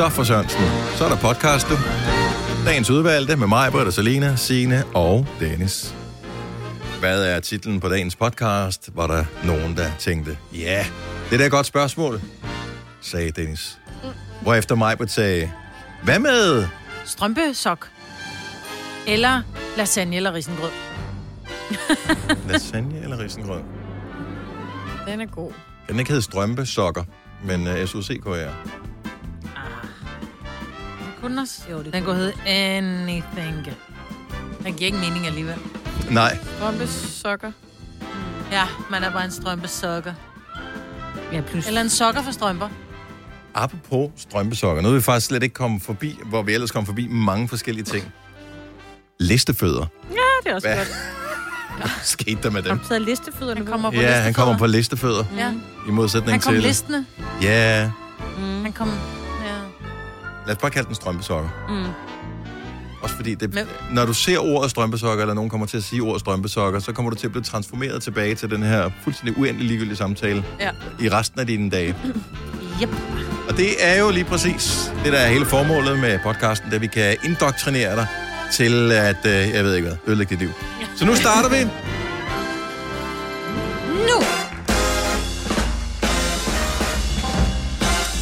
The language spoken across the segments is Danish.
Så for Sørensen. Så er der podcast. Dagens udvalgte med mig, Britta, Salina, Signe og Dennis. Hvad er titlen på dagens podcast? Var der nogen, der tænkte, ja, det er et godt spørgsmål, sagde Dennis. Hvorefter mig sagde, hvad med? Strømpesok. Eller lasagne eller risengrød. Lasagne eller risengrød? Den er god. Den ikke hedde strømpesokker, men uh, S-U-C-K-R? Kun også. Jo, det Den kunne hedde anything. Den giver ikke mening alligevel. Nej, Strømpesokker. Ja, man er bare en strømpesokker. Ja, plus. Eller en sokker for strømper. apropos strømpesokker. Nu er vi faktisk slet ikke kommet forbi, hvor vi ellers kom forbi mange forskellige ting. Listefødder. Ja, det er også Hvad godt. skete der med dem? Du taget listefødderne Han kommer på Ja, han kommer på listefødder. Ja. I modsætning Han kom til... listende. Ja, Mm. Han kom... Ja. lad os bare kalde den strømpesokker. Mm. Også fordi, det, Men- når du ser ordet strømpesokker, eller nogen kommer til at sige ordet strømpesokker, så kommer du til at blive transformeret tilbage til den her fuldstændig uendelig ligegyldige samtale Ja. i resten af dine dage. Yep. Og det er jo lige præcis det, der er hele formålet med podcasten, at vi kan indoktrinere dig til at, øh, jeg ved ikke hvad, ødelægge dit liv. Så nu starter vi.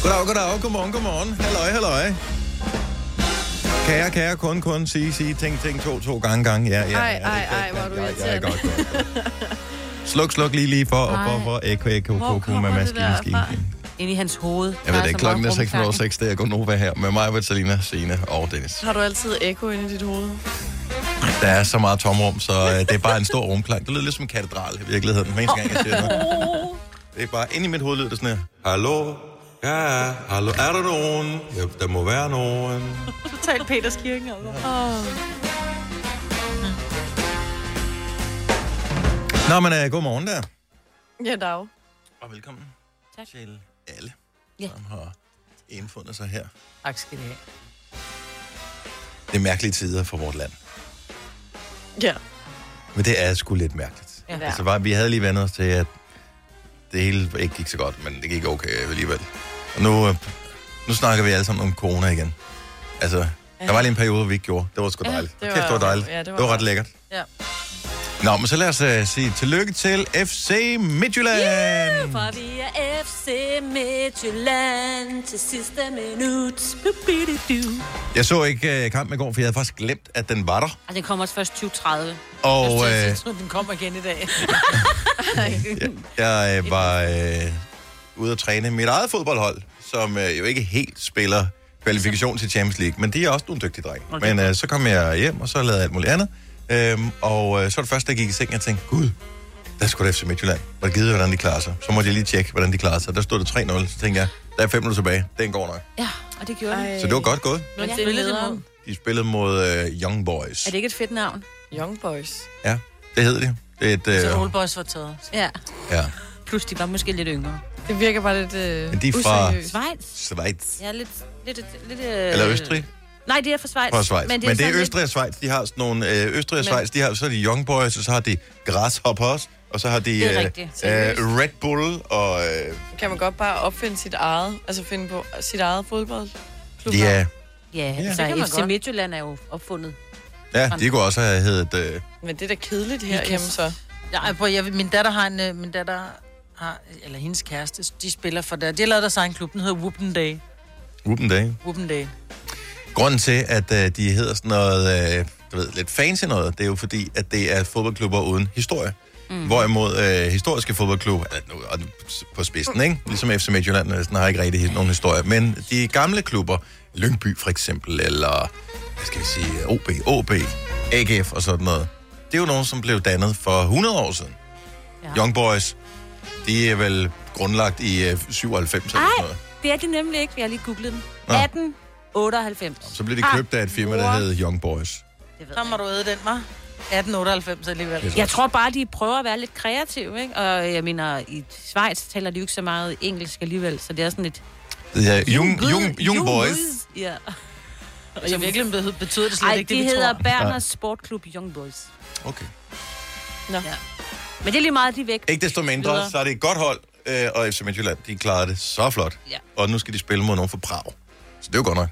Goddag, goddag, godmorgen, godmorgen. Halløj, halløj. Kære, kære, kun, kun, sige, sige, tænk, tænk, to, to gange, gange. Ja, ja, Ej, ja, ej, ej, hvor er du ja, ja, irriterende. godt, godt. Sluk, sluk lige, lige for, og for, for, eko, Hvor koko kommer med det maskine, der maskine. fra? Ind i hans hoved. Jeg ved det ikke, klokken er meget 6 rumklang. 6, det er Gunova her, med mig, Vitalina, Signe og Dennis. Har du altid ekko inde i dit hoved? Der er så meget tomrum, så øh, det er bare en stor rumklang. Det lyder lidt som en katedral i virkeligheden, hver eneste gang, jeg siger noget. Det er bare inde i mit hoved lyder det sådan her. Hallo? Ja, ja. hallo, er der nogen? Ja, der må være nogen. Total Peters Kirke, altså. Åh. Nå, men uh, god morgen der. Ja, dag. Og velkommen Tak. til alle, Ja. som har indfundet sig her. Tak skal I have. Det er mærkelige tider for vort land. Ja. Men det er sgu lidt mærkeligt. Ja. Altså, vi havde lige vendt os til, at det hele ikke gik så godt, men det gik okay alligevel. Nu, øh, nu snakker vi alle sammen om corona igen. Altså, der var lige en periode, hvor vi ikke gjorde. Det var sgu Ja, dejligt. det Kæft, det var var- dejligt. ja, det var det var ret lækkert. Ja. Nå, men så lad os uh, sige tillykke til FC Midtjylland. For vi er FC Midtjylland til sidste minut. Jeg så ikke uh, kampen i går, for jeg havde faktisk glemt, at den var der. Og den kommer også først 2030. Og øh, Jeg tror, den kommer igen i dag. jeg, jeg øh, var øh, ude at træne mit eget fodboldhold, som øh, jo ikke helt spiller kvalifikation til Champions League, men de er også nogle dygtige drenge. Okay. Men øh, så kom jeg hjem, og så lavede jeg alt muligt andet. Øhm, og øh, så var det første, der gik i seng, jeg tænkte, gud, der skulle FC Midtjylland. Var det givet, hvordan de klarer sig? Så måtte jeg lige tjekke, hvordan de klarer sig. Der stod det 3-0, så tænkte jeg, der er fem minutter tilbage. Den går nok. Ja, og det gjorde. Ej. Så det var godt gået. Men Ja. det Spillede det mod? De spillede mod øh, Young Boys. Er det ikke et fedt navn? Young Boys. Ja, det hedder de. Det er et, øh, Så Old Boys var taget. Ja. ja. Plus, de var måske lidt yngre. Det virker bare lidt øh, Men de er fra- useriøst. Schweiz? Schweiz. Ja, lidt... lidt, lidt øh... Eller Østrig. Nej, det er fra Schweiz. Fra Schweiz. Men det er, sådan lidt- Østrig og Schweiz. De har sådan nogle... Øh, Østrig og Men- Schweiz, de har, så er de Young Boys, og så har de Grasshoppers, og så har de Det er øh, øh? Red Bull, og øh, Kan man godt bare opfinde sit eget, altså finde på sit eget fodboldklub? de er... Ja, det kan altså man FC godt. Midtjylland er jo opfundet. Ja, de kunne også have heddet... Øh, Men det er da kedeligt her hjemme så. Ja, jeg, min datter har en... øh, Min datter har, eller hendes kæreste, de spiller for der. De har lavet deres egen klub, den hedder Whoopin Day. Ruben Day. Whoopin Day. Grunden til, at øh, de hedder sådan noget, øh, du ved, lidt fancy noget, det er jo fordi, at det er fodboldklubber uden historie. Mm. Hvorimod øh, historiske fodboldklubber, og på spidsen, ikke? Ligesom FC Midtjylland, øh, sådan har ikke rigtig nogen historie. Men de gamle klubber, Lyngby for eksempel, eller hvad skal vi sige, OB, OB, AGF og sådan noget, det er jo nogen, som blev dannet for 100 år siden. Ja. Young Boys, de er vel grundlagt i øh, 97 eller sådan noget. Det er de nemlig ikke, vi har lige googlet den. Nå. 1898. Så blev de Ah, købt af et firma, der mor. hed Young Boys. Så må jeg. du æde den, var 1898 alligevel. Jeg tror bare, de prøver at være lidt kreative, ikke? Og jeg mener, i Schweiz taler de jo ikke så meget engelsk alligevel, så det er sådan lidt... Det er Young, young, young Boys. Ja. Virkeligheden be- betyder det slet Ej, ikke de det, vi hedder tror. Berners Sportklub Young Boys. Okay. Nå. Ja. Men det er lige meget, de er væk. Ikke desto mindre, Videre. så er det et godt hold, øh, og FC Midtjylland, de klarede det så flot. Ja. Og nu skal de spille mod nogen fra Prag. Så det er jo godt nok.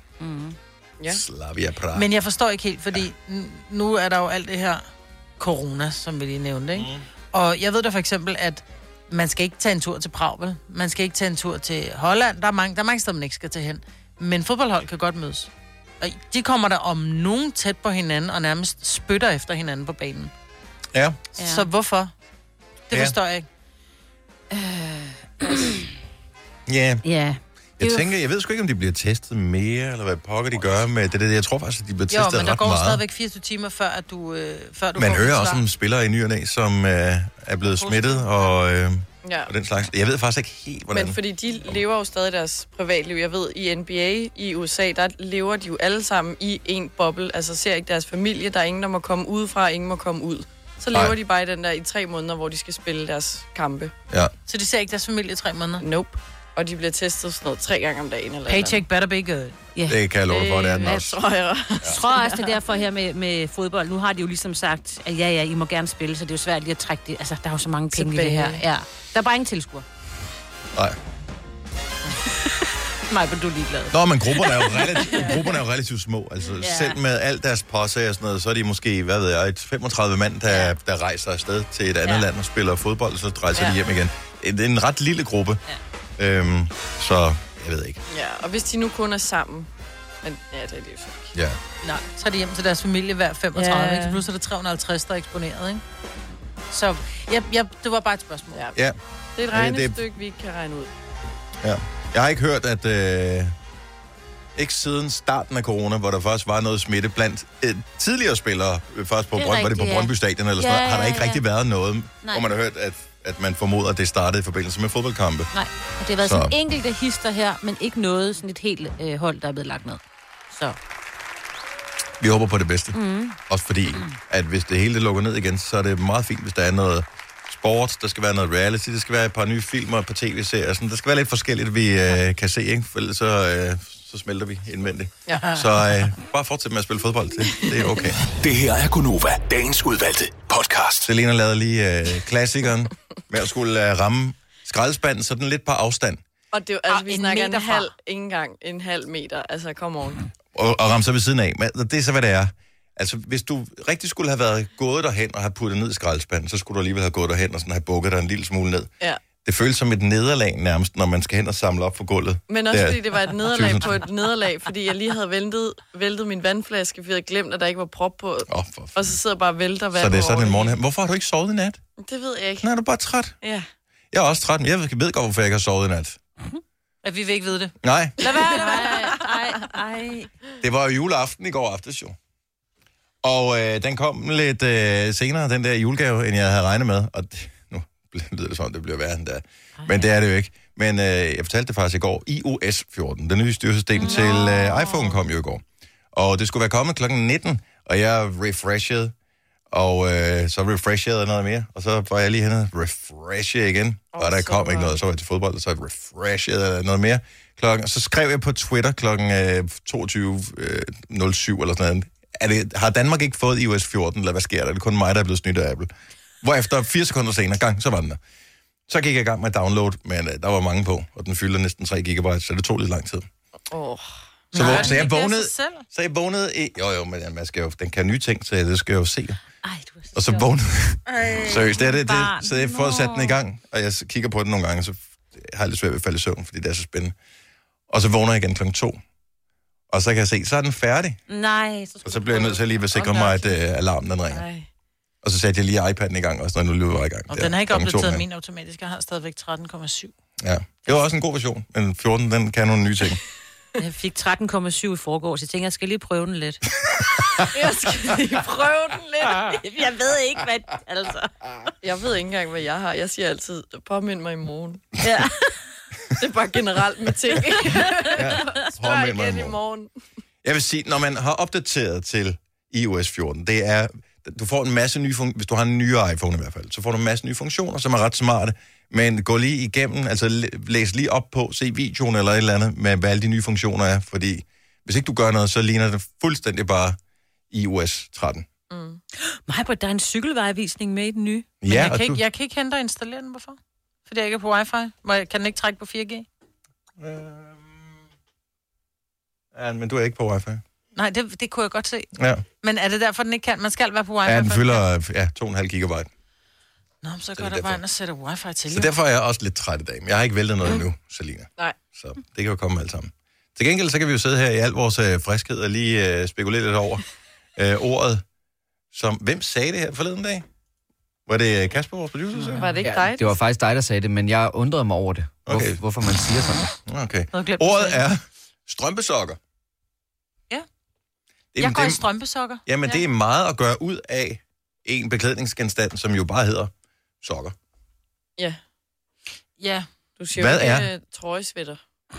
Ja. Slavia Prag. Men jeg forstår ikke helt, fordi n- nu er der jo alt det her corona, som vi lige nævnte, ikke? Mm. Og jeg ved da for eksempel, at man skal ikke tage en tur til Prag, vel? Man skal ikke tage en tur til Holland. Der er mange, der er mange steder, man ikke skal tage hen. Men fodboldhold kan godt mødes. Og de kommer der om nogen tæt på hinanden, og nærmest spytter efter hinanden på banen. Ja, Ja. Så hvorfor? Det Ja. forstår jeg ikke. ja. Ja. Jeg Det er jo- tænker, jeg ved sgu ikke, om de bliver testet mere, eller hvad pokker de gør med det der. Jeg tror faktisk, at de bliver Jo, testet men der ret går meget. stadigvæk 24 timer, før, at du, øh, før du Man hører også om spillere i ny og næ, som øh, er blevet smittet, og, øh, Ja. og den slags. Jeg ved faktisk ikke helt, hvordan... Men fordi de lever jo stadig deres privatliv. Jeg ved, i NBA i USA, der lever de jo alle sammen i en boble. Altså ser ikke deres familie. Der er ingen, der må komme udefra, ingen må komme ud. Så lever Nej. de bare i den der i tre måneder, hvor de skal spille deres kampe. Ja. Så de ser ikke deres familie i tre måneder. Nope. Og de bliver testet sådan noget tre gange om dagen. Eller Paycheck better be good. Ja. Det kan jeg love for, det er den også. tror jeg. Jeg tror også, det er derfor her med, med fodbold. Nu har de jo ligesom sagt, at ja, ja, I må gerne spille, så det er jo svært lige at trække det. Altså, der er jo så mange penge i det her. Tilbage. Ja. Der er bare ingen tilskuer. Nej. Nej, men du er ligeglad. Nå, men grupperne er jo relativt, grupperne er jo relativt små. Altså, ja. Ja. selv med alt deres posse og sådan noget, så er de måske, hvad ved jeg, et 35 mand, der, ja. der rejser afsted til et andet ja. Ja. land og spiller fodbold, så rejser ja. Ja. de hjem igen. Det er en ret lille gruppe. Ja. Øhm, så jeg ved ikke. Ja, og hvis de nu kun er sammen. Men ja, det er det jo så ikke. Ja. Nej, så er de hjem til deres familie hver 35, Ja. ikke? Så plus er det 350, der er eksponeret, ikke? Så jeg, jeg, det var bare et spørgsmål. Ja. ja. Det er et Ja, det- regnestykke, vi ikke kan regne ud. Ja. Jeg har ikke hørt, at... Øh, ikke siden starten af corona, hvor der faktisk var noget smitte blandt øh, tidligere spillere, øh, faktisk på, Brønd, var det på ja. Brøndby Stadion eller sådan Ja, noget, har der ja, ikke ja. rigtig været noget, Nej. hvor man har hørt, at, at man formoder, at det startede i forbindelse med fodboldkampe. Nej, og det har været Så. så. sådan enkelte hister her, men ikke noget sådan et helt øh, hold, der er blevet lagt ned. Så Vi håber på det bedste. Mm. Også fordi, at hvis det hele lukker ned igen, så er det meget fint, hvis der er noget sport, der skal være noget reality, der skal være et par nye filmer på tv-serier. Sådan. Der skal være lidt forskelligt, vi øh, kan se, ikke? For ellers så, øh, så smelter vi indvendigt. Ja. Så øh, bare fortsæt med at spille fodbold. Det, det er okay. Det her er Gunova, dagens udvalgte podcast. Selena lavede lige øh, klassikeren med at skulle øh, ramme skraldespanden sådan lidt på afstand. Og det er jo, altså, vi en snakker en halv, ikke engang en halv meter. Altså, come on. og, og ramme sig ved siden af. Men det er så, hvad det er. Altså, hvis du rigtig skulle have været gået derhen og have puttet ned i skraldespanden, så skulle du alligevel have gået derhen og sådan have bukket dig en lille smule ned. Ja. Det føles som et nederlag nærmest, når man skal hen og samle op for gulvet. Men også Der. fordi det var et nederlag på et nederlag, fordi jeg lige havde væltet, væltet min vandflaske, fordi jeg glemt, at der ikke var prop på. For Og så sidder jeg bare og vælter vand Så det er sådan en morgen. Hvorfor har du ikke sovet i nat? Det ved jeg ikke. Nej, er du bare træt. Ja. Jeg er også træt, men jeg ved godt, hvorfor jeg ikke har sovet i nat. At vi vil ikke vide det. Nej, Lad være, lad være. ej, ej. det var jo juleaften i går aftes jo. Og øh, den kom lidt øh, senere, den der julegave, end jeg havde regnet med. Og det, nu lyder det som, om, det bliver værre end der. Men det er det jo ikke. Men øh, jeg fortalte det faktisk i går. iOS 14, det nye styresystem Nå. til øh, iPhone kom jo i går. Og det skulle være kommet klokken 19, og jeg refreshede. Og øh, så refreshede jeg noget mere, og så var jeg lige henne og refreshe igen. Åh, og der kom ikke godt. noget, så var jeg til fodbold, og så refreshede jeg noget mere. Klokken, og så skrev jeg på Twitter klokken øh, 22.07 øh, 07 eller sådan noget. Er det, har Danmark ikke fået iOS 14, eller hvad sker der? Er det kun mig, der er blevet snydt af Apple? Hvorefter fire sekunder senere, gang, så var den der. Så gik jeg i gang med at download, men øh, der var mange på, og den fylder næsten 3 gigabyte, så det tog lidt lang tid. Oh. Så, Nej, så jeg vågnede, så jeg vågnede i... Jo, jo, men man skal jo, den kan nye ting, så det skal jeg jo se. Ej, du er så Og så vågnede Seriøst, det er det, det. Så jeg får sat den i gang, og jeg kigger på den nogle gange, så har jeg lidt svært ved at falde i søvn, fordi det er så spændende. Og så vågner jeg igen klokken to. Og så kan jeg se, så er den færdig. Nej, så, Og så bliver jeg nødt til at lige at sikre mig, at uh, alarmen den ringer. Ej. Og så satte jeg lige iPad'en i gang, også når nu løber jeg i gang. Og Der, den har ikke opdateret min automatisk. Jeg har stadigvæk 13,7. Ja. Det var også en god version, men 14, den kan nogle nye ting. Jeg fik 13,7 i forgårs. Jeg tænker, jeg skal lige prøve den lidt. Jeg skal lige prøve den lidt. jeg ved ikke, hvad... Altså. Jeg ved ikke engang, hvad jeg har. Jeg siger altid, påmind mig i morgen. Ja. Det er bare generelt med ting. Spørg Påmind mig i igen i morgen. morgen. Jeg vil sige, når man har opdateret til iOS 14, det er, du får en masse nye funktioner, hvis du har en nyere iPhone i hvert fald, så får du en masse nye funktioner, som er ret smarte, men gå lige igennem, altså læ- læs lige op på, se videoen eller et eller andet, med hvad alle de nye funktioner er, fordi hvis ikke du gør noget, så ligner det fuldstændig bare iOS 13. Mig, der er en cykelvejvisning med i den nye. Men ja, jeg, og kan du, ikke, jeg kan ikke hente og installere den, hvorfor? Fordi jeg ikke er på wifi. Må jeg, kan den ikke trække på 4G? Ja, men du er ikke på wifi. Nej, det, det kunne jeg godt se. Ja, Men er det derfor, den ikke kan? Man skal være på wifi. ja den fylder ja, 2,5 gigabyte. Nå, men så går er der bare ind og sætter wifi til. Så jo. derfor er jeg også lidt træt i dag. Men jeg har ikke væltet noget endnu, Selina. Nej. Så det kan jo komme alt sammen. Til gengæld, så kan vi jo sidde her i al vores øh, friskhed og lige øh, spekulere lidt over øh, ordet, som... Hvem sagde det her forleden dag? Var det øh, Kasper, vores producer? sagde? Var det ikke Ja, dig? det var faktisk dig, der sagde det, men jeg undrede mig over det. Hvor, Okay. okay. Hvorfor man siger sådan. Okay. Noget glemt at Ordet sige. er strømpesokker. Ja. Det, Jeg går i det, strømpesokker. jamen, det er meget at gøre ud af en beklædningsgenstand, som jo bare hedder sokker. Ja. Ja. Du siger Hvad jo ikke er- øh, trøjesvætter.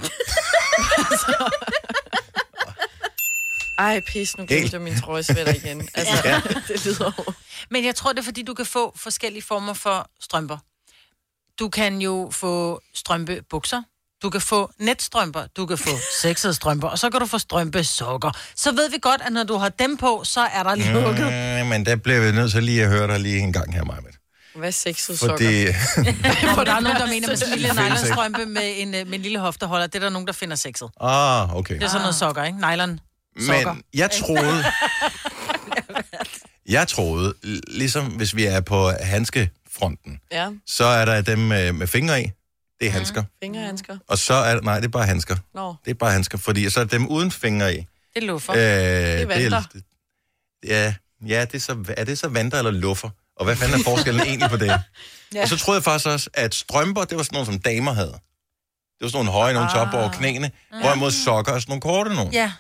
Ej, pis, nu glemte jeg min trøjesvætter igen. Altså, Ja. det lyder over. Men jeg tror, det er, fordi du kan få forskellige former for strømper. Du kan jo få strømpebukser. Du kan få netstrømper, du kan få sexede strømper, og så kan du få strømpesokker. Så ved vi godt, at når du har dem på, så er der lukket. Mm, men der bliver vi nødt til lige at høre dig lige en gang her, Majbet. Hvad er sexet sokker? Fordi... For der er nogen, der mener med sådan en lille nylonstrømpe med en, øh, med en lille hofteholder. Det er der nogen, der finder sexet. ah, okay. Det er sådan noget sokker, ikke? Nylon. Sokker. Men jeg troede... jeg troede, ligesom hvis vi er på handskefronten, Ja, så er der dem med, med fingre i. Det er handsker. fingerhandsker. Og så er nej, det er bare handsker. Nå, Det er bare handsker, fordi så er dem uden fingre i. Det er luffer. Øh, det er vanter. det, ja, ja det er, så, er det så vanter eller luffer? Og hvad fanden er forskellen egentlig på det? Ja. Og så troede jeg faktisk også, at strømper, det var sådan nogle, som damer havde. Det var sådan nogle høje, nogle top over knæene, hvorimod sokker er sådan nogle korte nogle. Ja.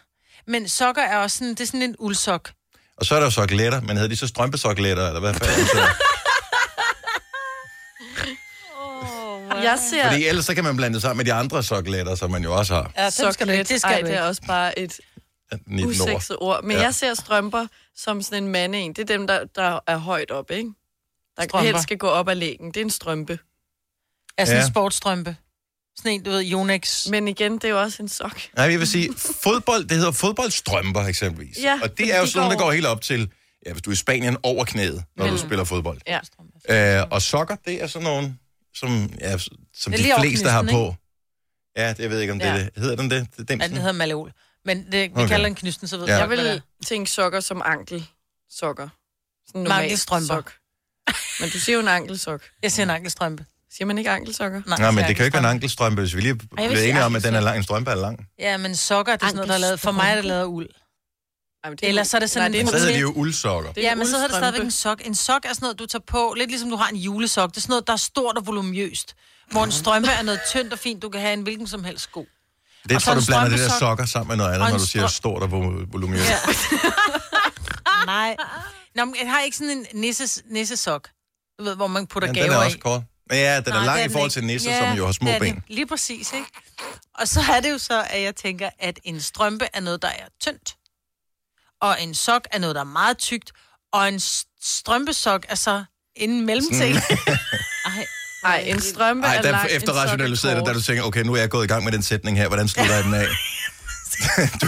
Men sokker er også sådan, det er sådan en uldsok. Og så er der jo sokletter, men hedder de så strømpesokletter, eller hvad fanden? Så, jeg ser fordi ellers så kan man blande det sammen med de andre sokletter, som man jo også har. Ja, soklet. Det skal Ej, det er også bare et 19 år. usekset ord. Men Ja. jeg ser strømper som sådan en mande en. Det er dem, der, der er højt op, ikke? Der Strømper. helst skal gå op ad lægen. Det er en strømpe. Er sådan Ja. en sportstrømpe. Sådan en, du ved, Yonex. Men igen, det er jo også en sok. Nej, jeg vil sige, fodbold, det hedder fodboldstrømper eksempelvis. Ja, og det er jo de sådan, der går- går helt op til, ja, hvis du er i Spanien, over knæet, når du spiller fodbold. Ja. Øh, og sokker, det er sådan nogle, som, ja, som Det de fleste har på. Ja, det jeg ved ikke, om det, Ja. det hedder den det. det er Ja, det hedder Maleol. Men det, vi Okay. kalder den knysten, så ved Ja. Jeg jeg, det vil tænke sokker som ankelsokker. Sådan en normal sok. Men du siger jo en ankelsok. Jeg siger en ankelstrømpe. Siger man ikke ankelsokker? Nej, Nej, men det kan jo ikke være en ankelstrømpe. hvis vi lige bliver enige om, at den er lang, en strømpe er lang. Ja, men sokker, det er sådan noget, der er lavet... For mig er det lavet af uld. Ej, det Ellers så er det sådan Nej, en det Så er hedder en de jo uldsokker. Det er Ja, en men så hedder det stadigvæk en sok. En sok er sådan noget, du tager på, lidt ligesom du har en julesok. Det er sådan noget, der er stort og volumøst. Hvor en strømpe er noget tyndt og fint, du kan have en hvilken som helst sko. Det Og tror du blander det der sokker sammen med noget andet, når du siger stort og vol- voluminøst. Ja. Nej. Nå, men jeg har ikke sådan en nisses, nissesok. Du ved, hvor man putter Men gaver den er også i. kort. Ja, den er Nej, lang det i forhold til nisser, Ja, som jo har små det er ben. den. Lige præcis, ikke? Og så er det jo så, at jeg tænker, at en strømpe er noget, der er tyndt. Og en sok er noget, der er meget tykt. Og en strømpesok er så en mellemting. Ej, Nej, en strømpe Nej, er der lang, er rationaliserer det, da du tænker, okay, nu er jeg gået i gang med den sætning her, hvordan slutter jeg den af? du,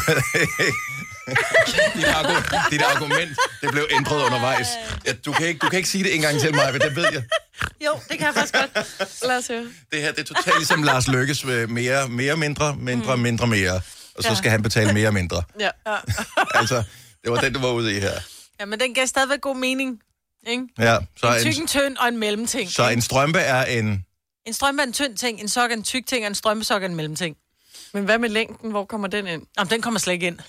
dit, argu- dit argument, det blev ændret undervejs. Ja, du, kan ikke, du kan ikke sige det en gang til mig, men det ved jeg. Jo, det kan jeg faktisk godt. Lad os høre. Det her, det er totalt ligesom Lars Lykkes øh, mere, mere, mindre, mindre, mindre, mere. Og så skal han betale mere, mindre. Ja. Altså, det var den, du var ude i her. Ja, men den gav stadigvæk god mening. Ikke? Ja, så En tyk, en, en tynd og en mellemting. så en strømpe er en... En strømpe er en tynd ting, en sok er en tyk ting, og en strømpesok er en mellemting. Men hvad med længden? Hvor kommer den ind? Jamen, den kommer slet ikke ind.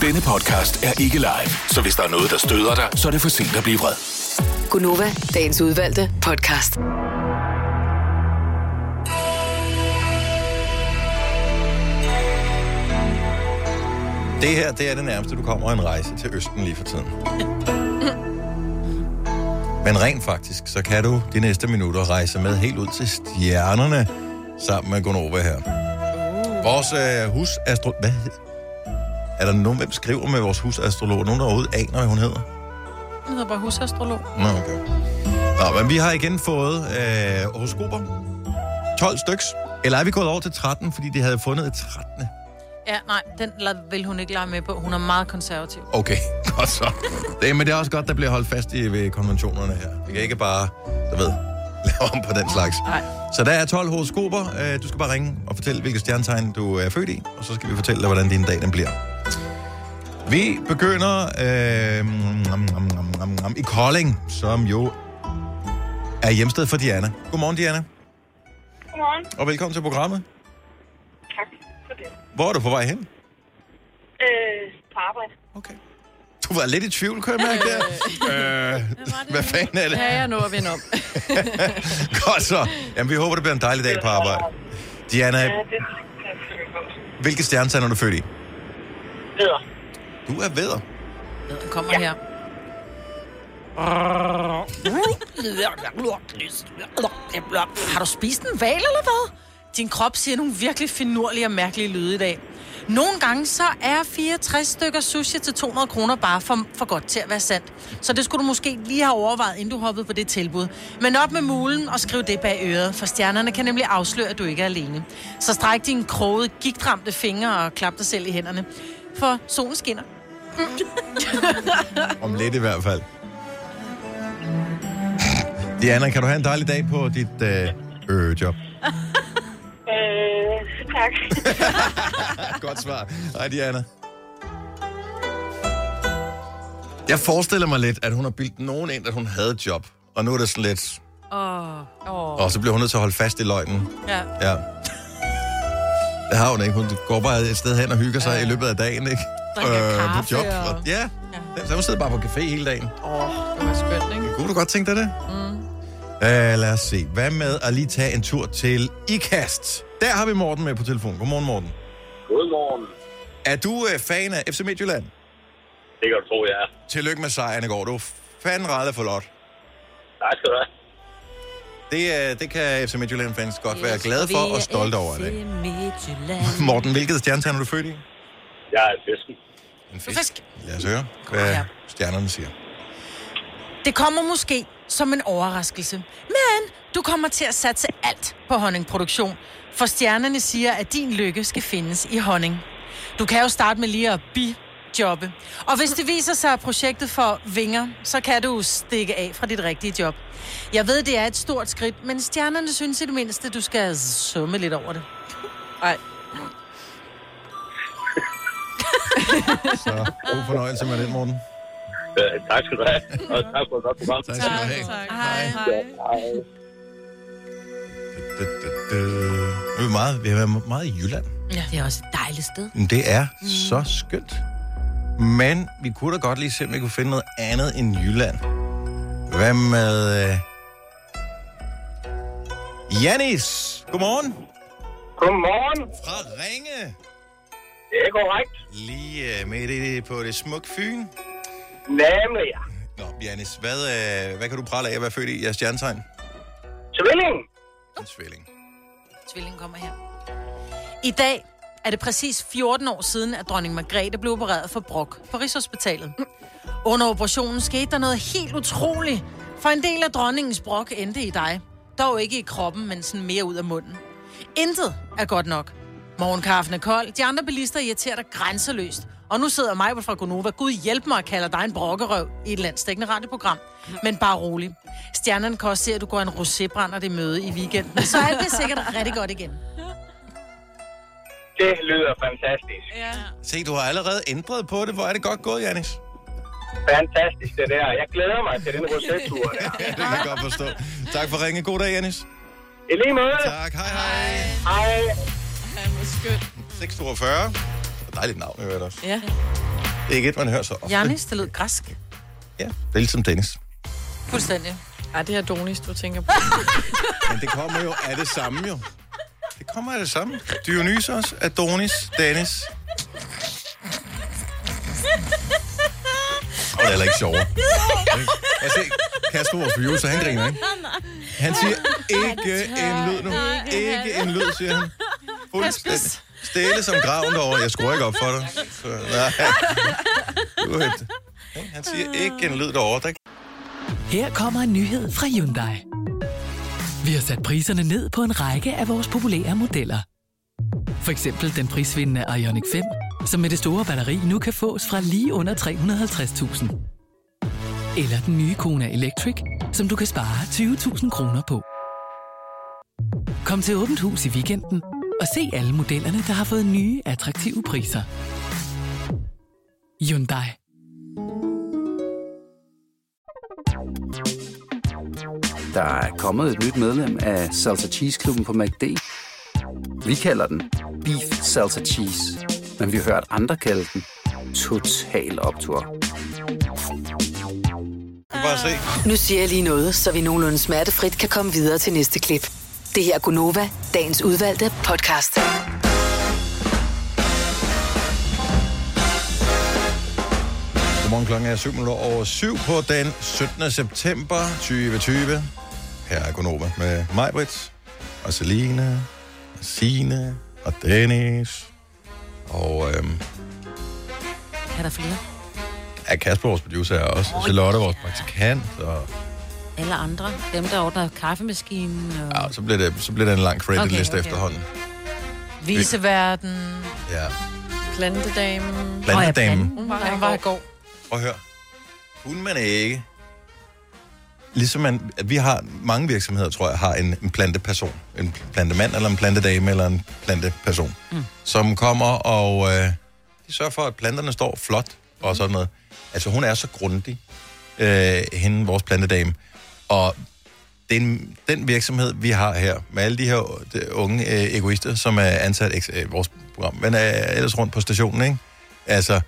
Denne podcast er ikke live, så hvis der er noget, der støder dig, så er det for sent at blive vred. Gunova, dagens udvalgte podcast. Det her, det er det nærmeste, du kommer en rejse til Østen lige for tiden. Men rent faktisk, så kan du de næste minutter rejse med helt ud til stjernerne sammen med Gonova her. Vores øh, husastro... Hvad? Er der nogen, hvem skriver med vores husastrolog? Nogen, der overhovedet aner, hvad hun hedder? Jeg hedder bare husastrolog. Nå, okay. Nå, men vi har igen fået øh, horoskoper. 12 styks. Eller er vi gået over til 13, fordi de havde fundet et 13. Ja, nej, den vil hun ikke lege med på. Hun er meget konservativ. Okay, godt så. Det, men det er også godt, der bliver holdt fast i ved konventionerne her. Vi kan ikke bare, du ved, lave om på den slags. Nej. Så der er 12 horoskoper. Øh, Du skal bare ringe og fortælle, hvilket stjernetegn du er født i, og så skal vi fortælle dig, hvordan din dag den bliver. Vi begynder øh, nom, nom, nom, nom, nom, i Kolding, som jo er hjemsted for Diana. Godmorgen, Diana, Godmorgen. og velkommen til programmet. Tak for det. Hvor er du på vej hen? Øh, på arbejde. Okay. Du var lidt i tvivl, kan jeg mærke der. Øh, hvad fanden er det? Ja, jeg når at vende om. Godt så. Jamen, vi håber, det bliver en dejlig dag på arbejde. Diana, Ja, det hvilke stjernetegn er du født i? Videre. Du er vædder. Den kommer ja. her. Har du spist en val eller hvad? Din krop siger nogle virkelig finurlige og mærkelige lyde i dag. Nogle gange så er 64 stykker sushi til 200 kroner bare for, for godt til at være sandt. Så det skulle du måske lige have overvejet, inden du hoppede på det tilbud. Men op med mulen og skriv det bag øret, for stjernerne kan nemlig afsløre, at du ikke er alene. Så stræk dine krogede, gigtramte fingre og klap dig selv i hænderne. For solen skinner. Om lidt i hvert fald. Diana, kan du have en dejlig dag på dit øh, øh, job? Øh, tak. Godt svar. Hej, Diana. Jeg forestiller mig lidt, at hun har bildt nogen ind, at hun havde et job. Og nu er det sådan lidt... Åh. Oh. Og så bliver hun nødt til at holde fast i løgnen. Ja. Ja. Det har hun ikke. Hun går bare et sted hen og hygger sig i løbet af dagen, ikke? Øh, på job. og- Og... Ja. ja. Så hun sidder bare på café hele dagen. Åh, oh, det var skønt, ikke? Kunne du godt tænke dig det? Mm. Uh, lad os se. Hvad med at lige tage en tur til IKAST? Der har vi Morten med på telefon. Godmorgen, Morten. Godmorgen. Er du uh, fan af FC Midtjylland? Det kan du tro, jeg er. Tillykke med sejren i går. Du er fandme rædde for lot. Tak skal du have. Det, uh, det kan FC Midtjylland-fans godt være glade for og stolte over det. Midtjylland. Morten, hvilket stjernetegn er du født i? Jeg er fisken. En fisk. fisk. Lad os høre, hvad her. stjernerne siger. Det kommer måske som en overraskelse. Men du kommer til at satse alt på honningproduktion. For stjernerne siger, at din lykke skal findes i honning. Du kan jo starte med lige at bijobbe. Og hvis det viser sig, at projektet får vinger, så kan du stikke af fra dit rigtige job. Jeg ved, det er et stort skridt, men stjernerne synes i det mindste, du skal summe lidt over det. Ej. Så god fornøjelse med den, Morten. Øh, tak skal du have. Og tak for et godt program. Tak skal du have. Hej. Hej. Vi er, meget, vi har været meget i Jylland. Ja. Det er også et dejligt sted. Men Det er mm. så skønt. Men vi kunne da godt lige se, om vi kunne finde noget andet end Jylland. Hvad med... Øh... Janis, godmorgen. Godmorgen. Fra Ringe. Det er korrekt. Lige øh, med det på det smukke Fyn. Nemlig, ja. Nå, Janis, hvad, øh, hvad kan du prale af at være født i jeres stjernetegn? Tvilling. En svilling. Tvillingen kommer her. I dag er det præcis 14 år siden, at dronning Margrethe blev opereret for brok på Rigshospitalet. Under operationen skete der noget helt utroligt, for en del af dronningens brok endte i dig. Dog ikke i kroppen, men sådan mere ud af munden. Intet er godt nok. Morgenkaffen er kold, de andre bilister irriterer dig grænseløst. Og nu sidder mig fra Gonova. Gud hjælp mig og kalder dig en brokkerøv i et landstækkende radioprogram. Men bare rolig. Stjernerne kan også se, at du går en rosébrænder det møde i weekenden. Så er det sikkert rigtig godt igen. Det lyder fantastisk. Ja. Se, du har allerede ændret på det. Hvor er det godt gået, Janis? Fantastisk, det der. Jeg glæder mig til den rosettur der. Ja, det kan jeg godt forstå. Tak for ringe. God dag, Janis. I lige måde. Tak, hej hej. Hej. Han var skønt. 642. Dejligt navn, jeg også. Ja. Det er ikke et, man hører så ofte. Janis, det lød græsk. Ja, det er ligesom Dennis. Fuldstændig. Ej, det er Donis, du tænker på. Men det kommer jo af det samme, jo. Det kommer af det samme. Dionysos, Adonis, Dennis. Og det er heller ikke sjovere. Se, Kasper, vores producer, han griner, ikke? Han siger ikke en lyd nu. Ikke en lyd, siger han. Fuldstændig. Stille som graven derovre. Jeg skruer ikke op for dig. Så, nej. Du er? Han siger ikke en lyd derovre. Der Her kommer en nyhed fra Hyundai. Vi har sat priserne ned på en række af vores populære modeller. For eksempel den prisvindende Ioniq 5, som med det store batteri nu kan fås fra lige under 350.000. Eller den nye Kona Electric, som du kan spare 20.000 kroner på. Kom til Åbent Hus i weekenden og se alle modellerne, der har fået nye, attraktive priser. Hyundai. Der er kommet et nyt medlem af Salsa Cheese Klubben på MACD. Vi kalder den Beef Salsa Cheese, men vi har hørt andre kalde den Total Optor. bare se. Nu siger jeg lige noget, så vi nogenlunde smertefrit kan komme videre til næste klip. Det her er Gunova, dagens udvalgte podcast. Godmorgen klokken er 7 minutter over 7 på den 17. september 2020. Her er Gunova med mig, Britt, og Selina, og Signe, og Dennis. Og øhm, Er der flere? er Kasper, vores producer, er også. Og Charlotte, vores praktikant. Og Alle andre? Dem, der ordner kaffemaskinen? Og... ja, så bliver det, så bliver det en lang credit Okay, okay. efterhånden. Viseverden. Ja. Plantedamen. Plantedamen. Hun var, hun var i går. Prøv at høre. Kunne man ikke... Ligesom man, at vi har mange virksomheder, tror jeg, har en, en planteperson. En plantemand, eller en plantedame, eller en planteperson. Mm. Som kommer og... Øh, de sørger for, at planterne står flot og sådan noget. Altså, hun er så grundig, øh, hende, vores plantedame. Og den, den virksomhed, vi har her, med alle de her de unge øh, egoister, som er ansat i øh, vores program, men er ellers rundt på stationen, ikke? Altså,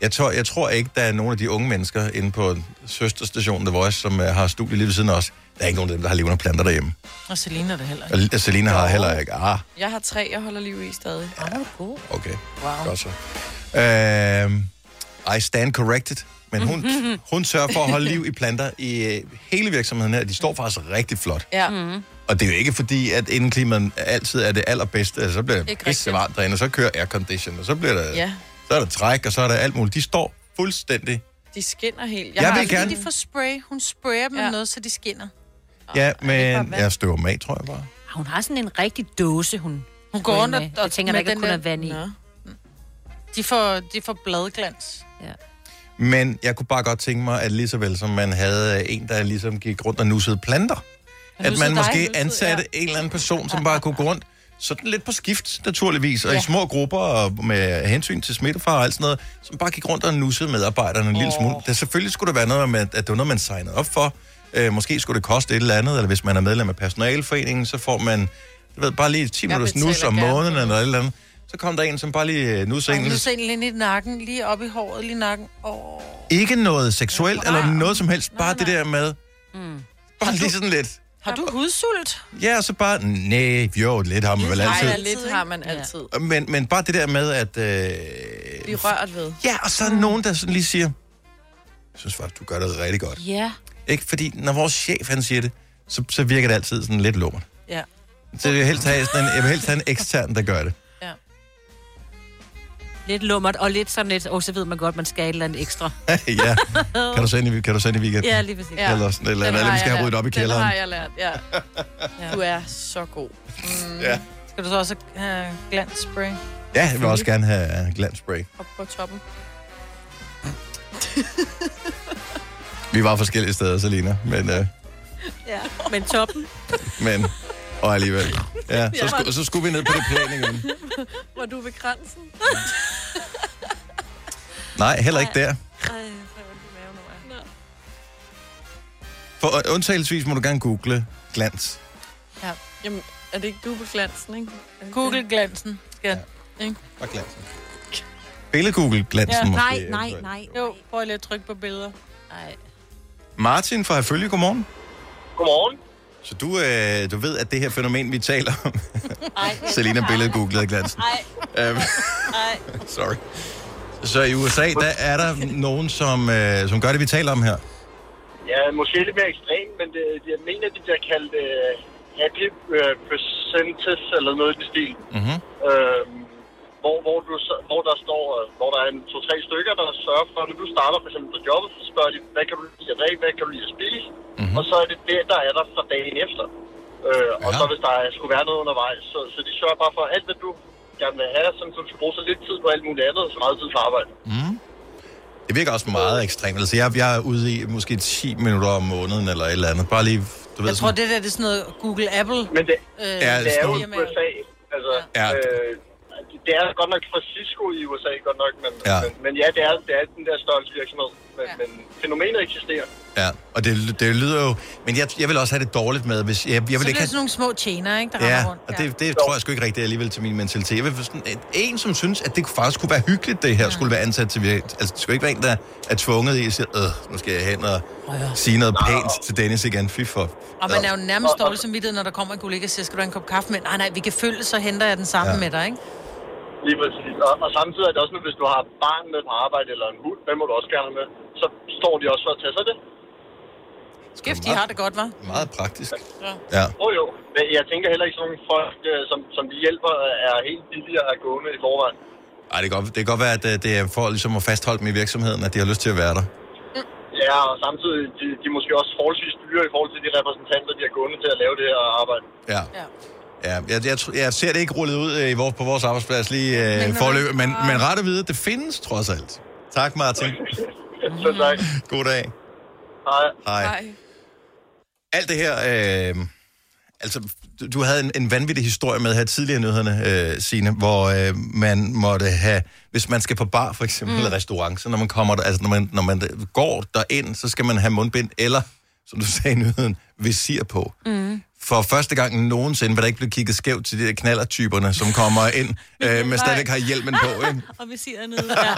jeg tror, jeg tror ikke, der er nogen af de unge mennesker inde på søsterstationen The Voice, som øh, har studie lige ved siden af os. Der er ikke nogen af dem, der har levende planter derhjemme. Og Selina er det heller ikke. Og Selina har heller ikke. Ah, Jeg har tre, jeg holder liv i stadig. Ja. god. okay. Wow. Godt så. Uh, I stand corrected. Men hun, hun sørger for at holde liv i planter i øh, hele virksomheden her. De står faktisk rigtig flot. Ja. Mm. Og det er jo ikke fordi, at indeklimaet altid er det allerbedste. Altså, så bliver det Ikke pisse varmt derinde, og så kører aircondition, og så bliver der, Ja, så er der træk, og så er der alt muligt. De står fuldstændig. de skinner helt. Jeg har vil Fordi gerne- de får spray. Hun sprayer dem ja. med noget, så de skinner. Ja, bare men jeg støver med, tror jeg bare. Hun har sådan en rigtig dåse, hun... Hun går rundt og, med. Jeg tænker, der ikke kun er vand i. Nå. De får, de får bladglans. Ja. Men jeg kunne bare godt tænke mig, at lige så vel som man havde øh, en, der ligesom gik rundt og nussede planter, at man dig? måske ansatte ja. en eller anden person, som bare kunne gå rundt, sådan lidt på skift, naturligvis, og Ja. i små grupper, og med hensyn til smittefar og alt sådan noget, som bare gik rundt og nussede medarbejderne en lille smule. Det, selvfølgelig skulle det være noget med, at det var noget, man signede op for. Øh, måske skulle det koste et eller andet, eller hvis man er medlem af personalforeningen, så får man, jeg ved, bare lige 10 Jeg minutters nus om måneden, eller et eller andet. Så kom der en, som bare lige øh, nusser Og en. nu ser en lige i nakken, lige op i håret, lige nakken. Åh. Ikke noget seksuelt, eller noget som helst. Bare det der med... Mm. Bare lige sådan lidt... Har du hudsult? Ja, og så bare... Nej, jo, lidt har man vel altid. Nej, lidt har man altid. Men, men bare det der med, at... Øh... Blive rørt ved. Ja, og så er der nogen, der sådan lige siger... Jeg synes faktisk, du gør det rigtig godt. Ja. Ikke? Fordi når vores chef, han siger det, så, så virker det altid sådan lidt lummert. Ja. Så jeg vil helst have, sådan en, jeg vil helst have en ekstern, der gør det. Lidt lummert, og lidt sådan lidt, og så ved man godt, man skal et eller andet ekstra. ja. Kan du sende kan du sende i weekenden? Ja, lige præcis. Ja. Eller sådan et eller Den andet, eller vi skal jeg have ryddet op i kælderen. Den har jeg lært, ja. Du er så god. Mm. Ja. Skal du så også have glansspray? Ja, jeg vil også gerne have glansspray. Op på toppen. Vi var forskellige steder, Selina, men... Øh, Ja, men toppen. men og alligevel. Ja, så, sku, så skulle vi ned på det plan igen. Var du ved kransen? Nej, heller ikke der. For øh, undtagelsesvis må du gerne google glans. Ja. Jamen, er det ikke du på glansen, ikke? Er Google glansen. Ja. ikke? Og glansen. Billed-google glansen Ja. måske. Nej, Nej, nej. Jo, prøv lige at trykke på billeder. Nej. Martin fra Herfølge, godmorgen. Godmorgen. Så du, øh, du ved, at det her fænomen, vi taler om... Selina billedet googlede glansen. Øhm, Sorry. Så i USA, der er der nogen, som, øh, som gør det, vi taler om her. Ja, måske lidt mere ekstremt, men det, jeg mener, de bliver kaldt uh, happy uh, percentage eller noget i den stil. Mm-hmm. Hvor, hvor, du, hvor der står, øh, hvor der er en to-tre stykker, der sørger for, at når du starter for eksempel på jobbet, så spørger de, hvad kan du lide at drikke, hvad kan du lide at spise? Mm-hmm. Og så er det det, der er der fra dagen efter. Øh, og Ja. så hvis der er- skulle være noget undervejs, så, så de sørger bare for alt, hvad du gerne vil have, sådan, så du skal bruge så lidt tid på alt muligt andet, og så meget tid på arbejde. Mm. Det virker også meget ekstremt. Altså, jeg, jeg er ude i måske 10 minutter om måneden eller et eller andet. Bare lige, du ved Jeg tror, det der det er sådan noget Google Apple. Men det, øh, Ja, det er jo sådan- i USA. Altså, Ja. øh, det er godt nok fra Cisco i USA, godt nok, men, Ja. ja. men, men ja, det er, det er den der størrelse virksomhed. Men, ja. men fænomenet eksisterer. Ja, og det, det lyder jo... Men jeg, jeg vil også have det dårligt med, hvis... Jeg, jeg så vil bliver ikke det have, sådan nogle små tjener, ikke, der Ja, rundt. og det, det tror jeg sgu ikke rigtigt alligevel til min mentalitet. Jeg vil sådan, et- en, som synes, at det faktisk kunne være hyggeligt, det her skulle være ansat til. Altså, det skulle ikke være en, der er tvunget i at sige, øh, nu skal jeg hen og sige noget pænt til Dennis igen. Fy for... Og man er jo nærmest dårlig som når der kommer en kollega og siger, skal du have en kop kaffe med? Nej, nej, vi kan følge, så henter jeg den samme Ja. ja. med dig, ikke? Lige præcis. Og, og samtidig er det også, nu, hvis du har barn med på arbejde eller en hund, den må du også gerne med, så står de også for at tage sig det. Skæft, de har det godt, var. Meget praktisk. Ja. Ja. Oh, jo, men jeg tænker heller ikke sådan nogle folk, øh, som, som de hjælper, er helt billigere at gående i forvejen. Ej, det kan, godt, det kan godt være, at øh, det er for ligesom at fastholde dem i virksomheden, at de har lyst til at være der. Ja, og samtidig de, de er måske også forholdsvis dyre i forhold til de repræsentanter, de har gående til at lave det her arbejde. Ja. Ja, jeg, jeg, tr- jeg ser det ikke rullet ud øh, i vores, på vores arbejdsplads lige øh, forløb, men, men ret at vide, det findes trods alt. Tak, Martin. Så tak. God dag. Hej. Hej. Alt det her, øh, altså, du- du havde en, en vanvittig historie med her tidligere nyhederne, øh, Signe, hvor øh, man måtte have, hvis man skal på bar for eksempel, mm. eller restaurant, så når man kommer der, altså når man, når man går derind, så skal man have mundbind, eller, som du sagde i nyheden, visir på. Mm. For første gang nogensinde vil der ikke blive kigget skævt til de der knallertyperne, som kommer ind, øh, men stadigvæk har hjelmen på, ikke? Og vi siger nede. Ja.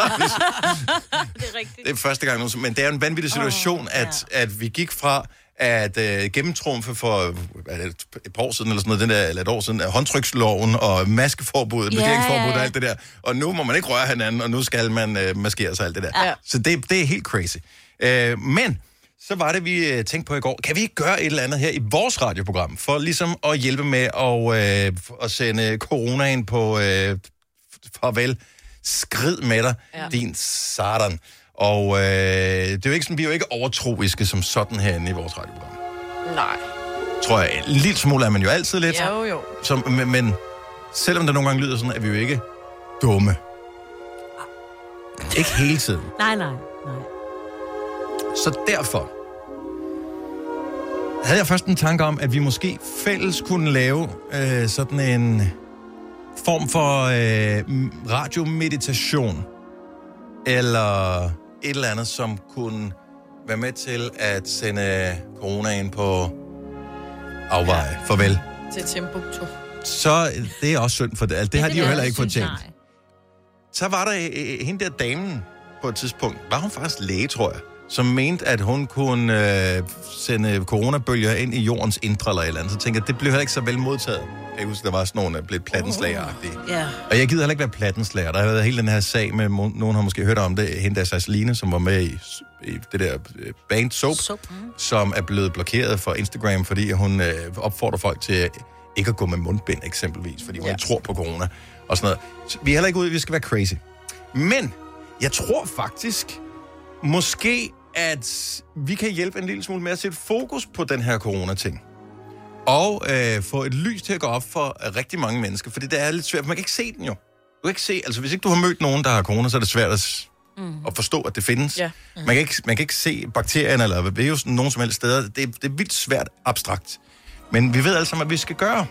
det er rigtigt. Det er første gang nogensinde. Men det er en vanvittig situation, oh, at, at vi gik fra at øh, gennemtrumfe for er det, et par år siden, eller sådan noget, den der, eller et år siden, håndtryksloven og maskeforbud, Ja, maskeringsforbud ja, og ja. alt det der. Og nu må man ikke røre hinanden, og nu skal man øh, maskere sig alt det der. Ja. Så det, det er helt crazy. Øh, men så var det, vi øh, tænkte på i går. Kan vi ikke gøre et eller andet her i vores radioprogram, for ligesom at hjælpe med at, øh, at sende coronaen på øh, farvel. Skrid med dig, ja. Din satan. Og øh, det er jo ikke sådan, vi er jo ikke overtroiske som sådan herinde i vores radioprogram. Nej. Tror jeg. En lille smule er man jo altid lidt. Jo, jo. Som, men, men selvom det nogle gange lyder sådan, er vi jo ikke dumme. Ikke hele tiden. Nej, nej. Så derfor havde jeg først en tanke om, at vi måske fælles kunne lave øh, sådan en form for øh, radiomeditation, eller et eller andet, som kunne være med til at sende coronaen på afveje. Farvel. Til Timbuktu. Så det er også synd for det. Altså, det har de jo heller er, ikke fortjent. Så var der øh, hende der damen på et tidspunkt, var hun faktisk læge, tror jeg, som mente, at hun kunne øh, sende coronabølger ind i jordens indre eller et eller andet. Så tænkte jeg, det blev heller ikke så vel modtaget. Jeg kan huske, der var sådan nogle, der blev plattenslageragtige. Ja. Og jeg gider heller ikke være plattenslager. Der har været hele den her sag med, nogen har måske hørt om det, hende der Sasseline, som var med i, i det der øh, band Soap, Soap. Mm. som er blevet blokeret for Instagram, fordi hun øh, opfordrer folk til ikke at gå med mundbind eksempelvis, fordi hun ikke tror på corona og sådan noget. Så vi er heller ikke ude, vi skal være crazy. Men jeg tror faktisk, måske at vi kan hjælpe en lille smule med at sætte fokus på den her corona-ting. Og øh, få et lys til at gå op for rigtig mange mennesker, fordi det er lidt svært, for man kan ikke se den jo. Du kan ikke se, altså hvis ikke du har mødt nogen, der har corona, så er det svært at, Mm. at forstå, at det findes. Ja. Man, kan ikke, man kan ikke se bakterierne eller virusen nogen som helst steder. Det, det er vildt svært abstrakt. Men vi ved sammen, hvad vi skal gøre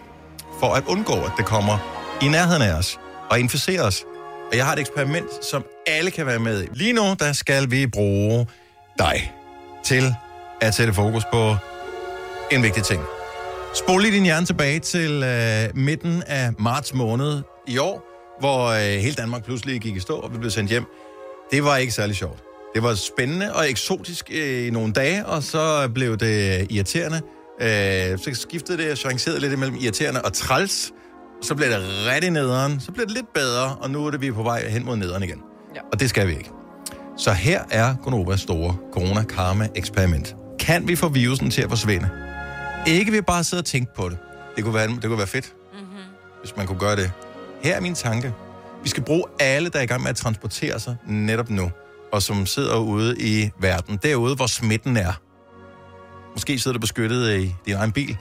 for at undgå, at det kommer i nærheden af os og inficerer os. Og jeg har et eksperiment, som alle kan være med i. Lige nu, der skal vi bruge dig til at sætte fokus på en vigtig ting. Spol lige din hjerne tilbage til øh, midten af marts måned i år, hvor øh, hele Danmark pludselig gik i stå, og vi blev sendt hjem. Det var ikke særlig sjovt. Det var spændende og eksotisk øh, i nogle dage, og så blev det irriterende. Øh, så skiftede det og changerede lidt imellem irriterende og træls. Så blev det rigtig nederen, så blev det lidt bedre, og nu er det vi er på vej hen mod nederen igen. Ja. Og det skal vi ikke. Så her er Gonovas store corona-karma-eksperiment. Kan vi få virusen til at forsvinde? Ikke ved bare at sidde og tænke på det. Det kunne være, det kunne være fedt, mm-hmm. hvis man kunne gøre det. Her er min tanke. Vi skal bruge alle, der er i gang med at transportere sig netop nu, og som sidder ude i verden, derude, hvor smitten er. Måske sidder du beskyttet i din egen bil.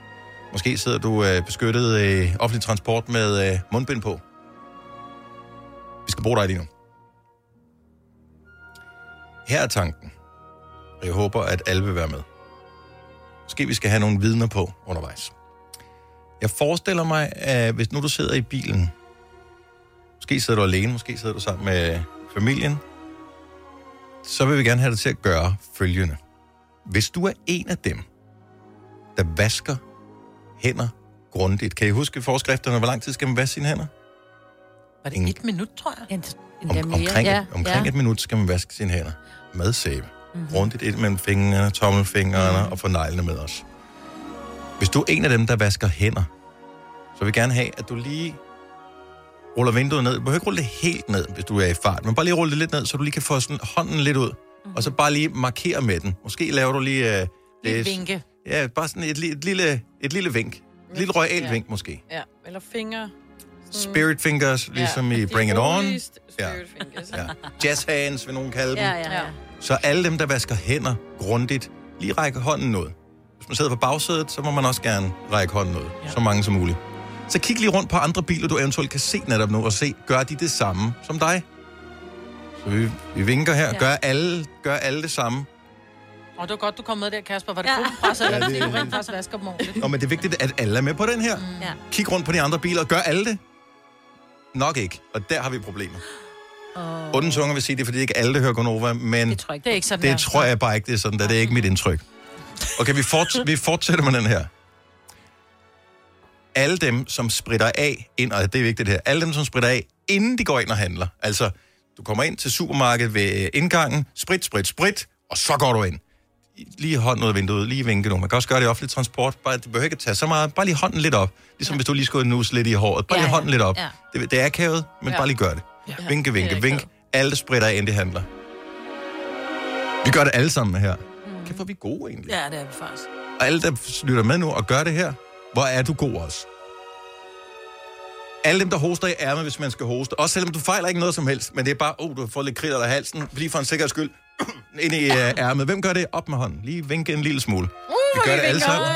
Måske sidder du øh, beskyttet i offentlig transport med øh, mundbind på. Vi skal bruge dig lige nu. Her er tanken. Og jeg håber, at alle vil være med. Måske vi skal have nogle vidner på undervejs. Jeg forestiller mig, at hvis nu du sidder i bilen, måske sidder du alene, måske sidder du sammen med familien, så vil vi gerne have dig til at gøre følgende. Hvis du er en af dem, der vasker hænder grundigt. Kan I huske forskrifterne? Hvor lang tid skal man vaske sine hænder? Var det et minut, tror jeg? Om, omkring, ja, omkring ja. et minut skal man vaske sine hænder med sæbe. Mhm. Mm-hmm. Grundigt ind mellem fingrene, tommelfingrene mm. og få neglene med os. Hvis du er en af dem, der vasker hænder, så vil jeg gerne have, at du lige ruller vinduet ned. Du behøver ikke rulle det helt ned, hvis du er i fart, men bare lige rulle det lidt ned, så du lige kan få sådan hånden lidt ud. Mm-hmm. Og så bare lige markere med den. Måske laver du lige... Uh, Lige vinke. Ja, bare sådan et, et, lille, et lille vink. Et lille royal Ja. vink måske. Ja, eller. Sådan- Spirit fingers, ligesom Ja, i Bring It On. roligste Ja. spirit fingers. Ja. Jazz hands, vil nogen kalde dem. Ja, ja, ja. Så alle dem, der vasker hænder grundigt, lige række hånden ud. Hvis man sidder på bagsædet, så må man også gerne række hånden ud. Ja. Så mange som muligt. Så kig lige rundt på andre biler, du eventuelt kan se netop nu, og se, gør de det samme som dig? Så vi, vi vinker her. Ja. Gør alle, gør alle det samme? Og det var godt, du kom med der, Kasper. Var det ja. gruppepres, eller Ja, ja, det- det... rent faktisk vasker dem ordentligt? Nå, men det er vigtigt, at alle er med på den her. Mm. Ja. Kig rundt på de andre biler. Gør alle det? Nok ikke. Og der har vi problemer. Oh. Onde tunger vil sige, det er, fordi det ikke alle, der hører Gonova, men det, tror jeg ikke. Det er ikke sådan, det der. tror jeg bare ikke, det er sådan, der. det er ikke mit indtryk. Okay, vi, forts- vi fortsætter med den her. Alle dem, som spritter af ind, og det er vigtigt her, alle dem, som spritter af, inden de går ind og handler. Altså, du kommer ind til supermarkedet ved indgangen, sprit, sprit, sprit, og så går du ind. Lige hånden ud af vinduet, lige vinke nu. Man kan også gøre det i offentlig transport. Bare, det behøver ikke at tage så meget. Bare lige hånden lidt op. Ligesom ja. hvis du lige skulle nuse lidt i håret. Bare Ja, lige ja. hånden lidt op. Ja. Det, det er akavet, men Ja. bare lige gør det. Ja. Vinke, vinke, vink. Alle spritter af, inden de handler. Vi gør det alle sammen her. Kan få vi gode egentlig? Ja, det er vi faktisk. Og alle, der lytter med nu og gør det her, hvor er du god også? Alle dem, der hoster i ærmet, hvis man skal hoste. Også selvom du fejler ikke noget som helst, men det er bare, oh, du fået lidt kridt af halsen, lige for en sikkerheds skyld, ind i uh, ærmet. Hvem gør det? Op med hånden. Lige vinke en lille smule. vi gør det alle sammen.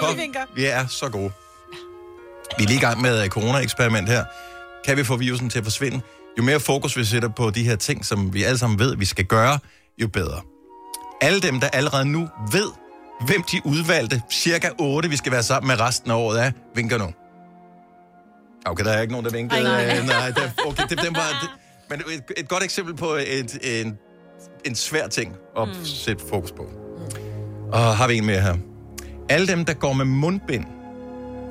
Kom, vi er så gode. Vi er lige i gang med et corona-eksperiment her. Kan vi få virusen til at forsvinde? Jo mere fokus vi sætter på de her ting, som vi alle sammen ved, vi skal gøre, jo bedre. Alle dem, der allerede nu ved, hvem de udvalgte, cirka 8, vi skal være sammen med resten af året, er, vinker nu. Okay, der er ikke nogen, der vinker. Ej, nej. Øh, nej, der, okay, det, den var, det, men et, et godt eksempel på et, en, en svær ting at mm. sætte fokus på. Og har vi en mere her. Alle dem, der går med mundbind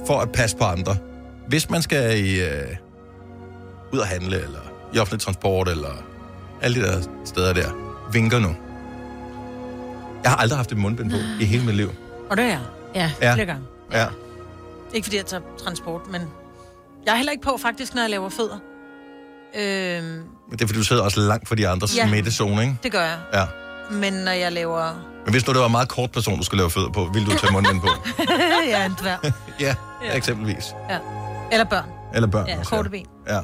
for at passe på andre. Hvis man skal i, øh, ud at handle, eller i offentlig transport, eller alle de der steder der, vinker nu. Jeg har aldrig haft et mundbind på i hele mit liv. Og det er jeg. Ja, Ja. ja. flere gange. Ja. Ikke fordi jeg tager transport, men jeg er heller ikke på faktisk, når jeg laver fødder. Øhm, Men det er, fordi du sidder også langt fra de andres Ja. ja. smittezone, ikke? det gør jeg. Ja. Men når jeg laver... Men hvis nu det var en meget kort person, du skulle lave fødder på, ville du tage mundbind på? ja, en dværg. ja, Ja. eksempelvis. Ja. Eller børn. Eller børn. Ja, også, korte ben. Ja. Ja,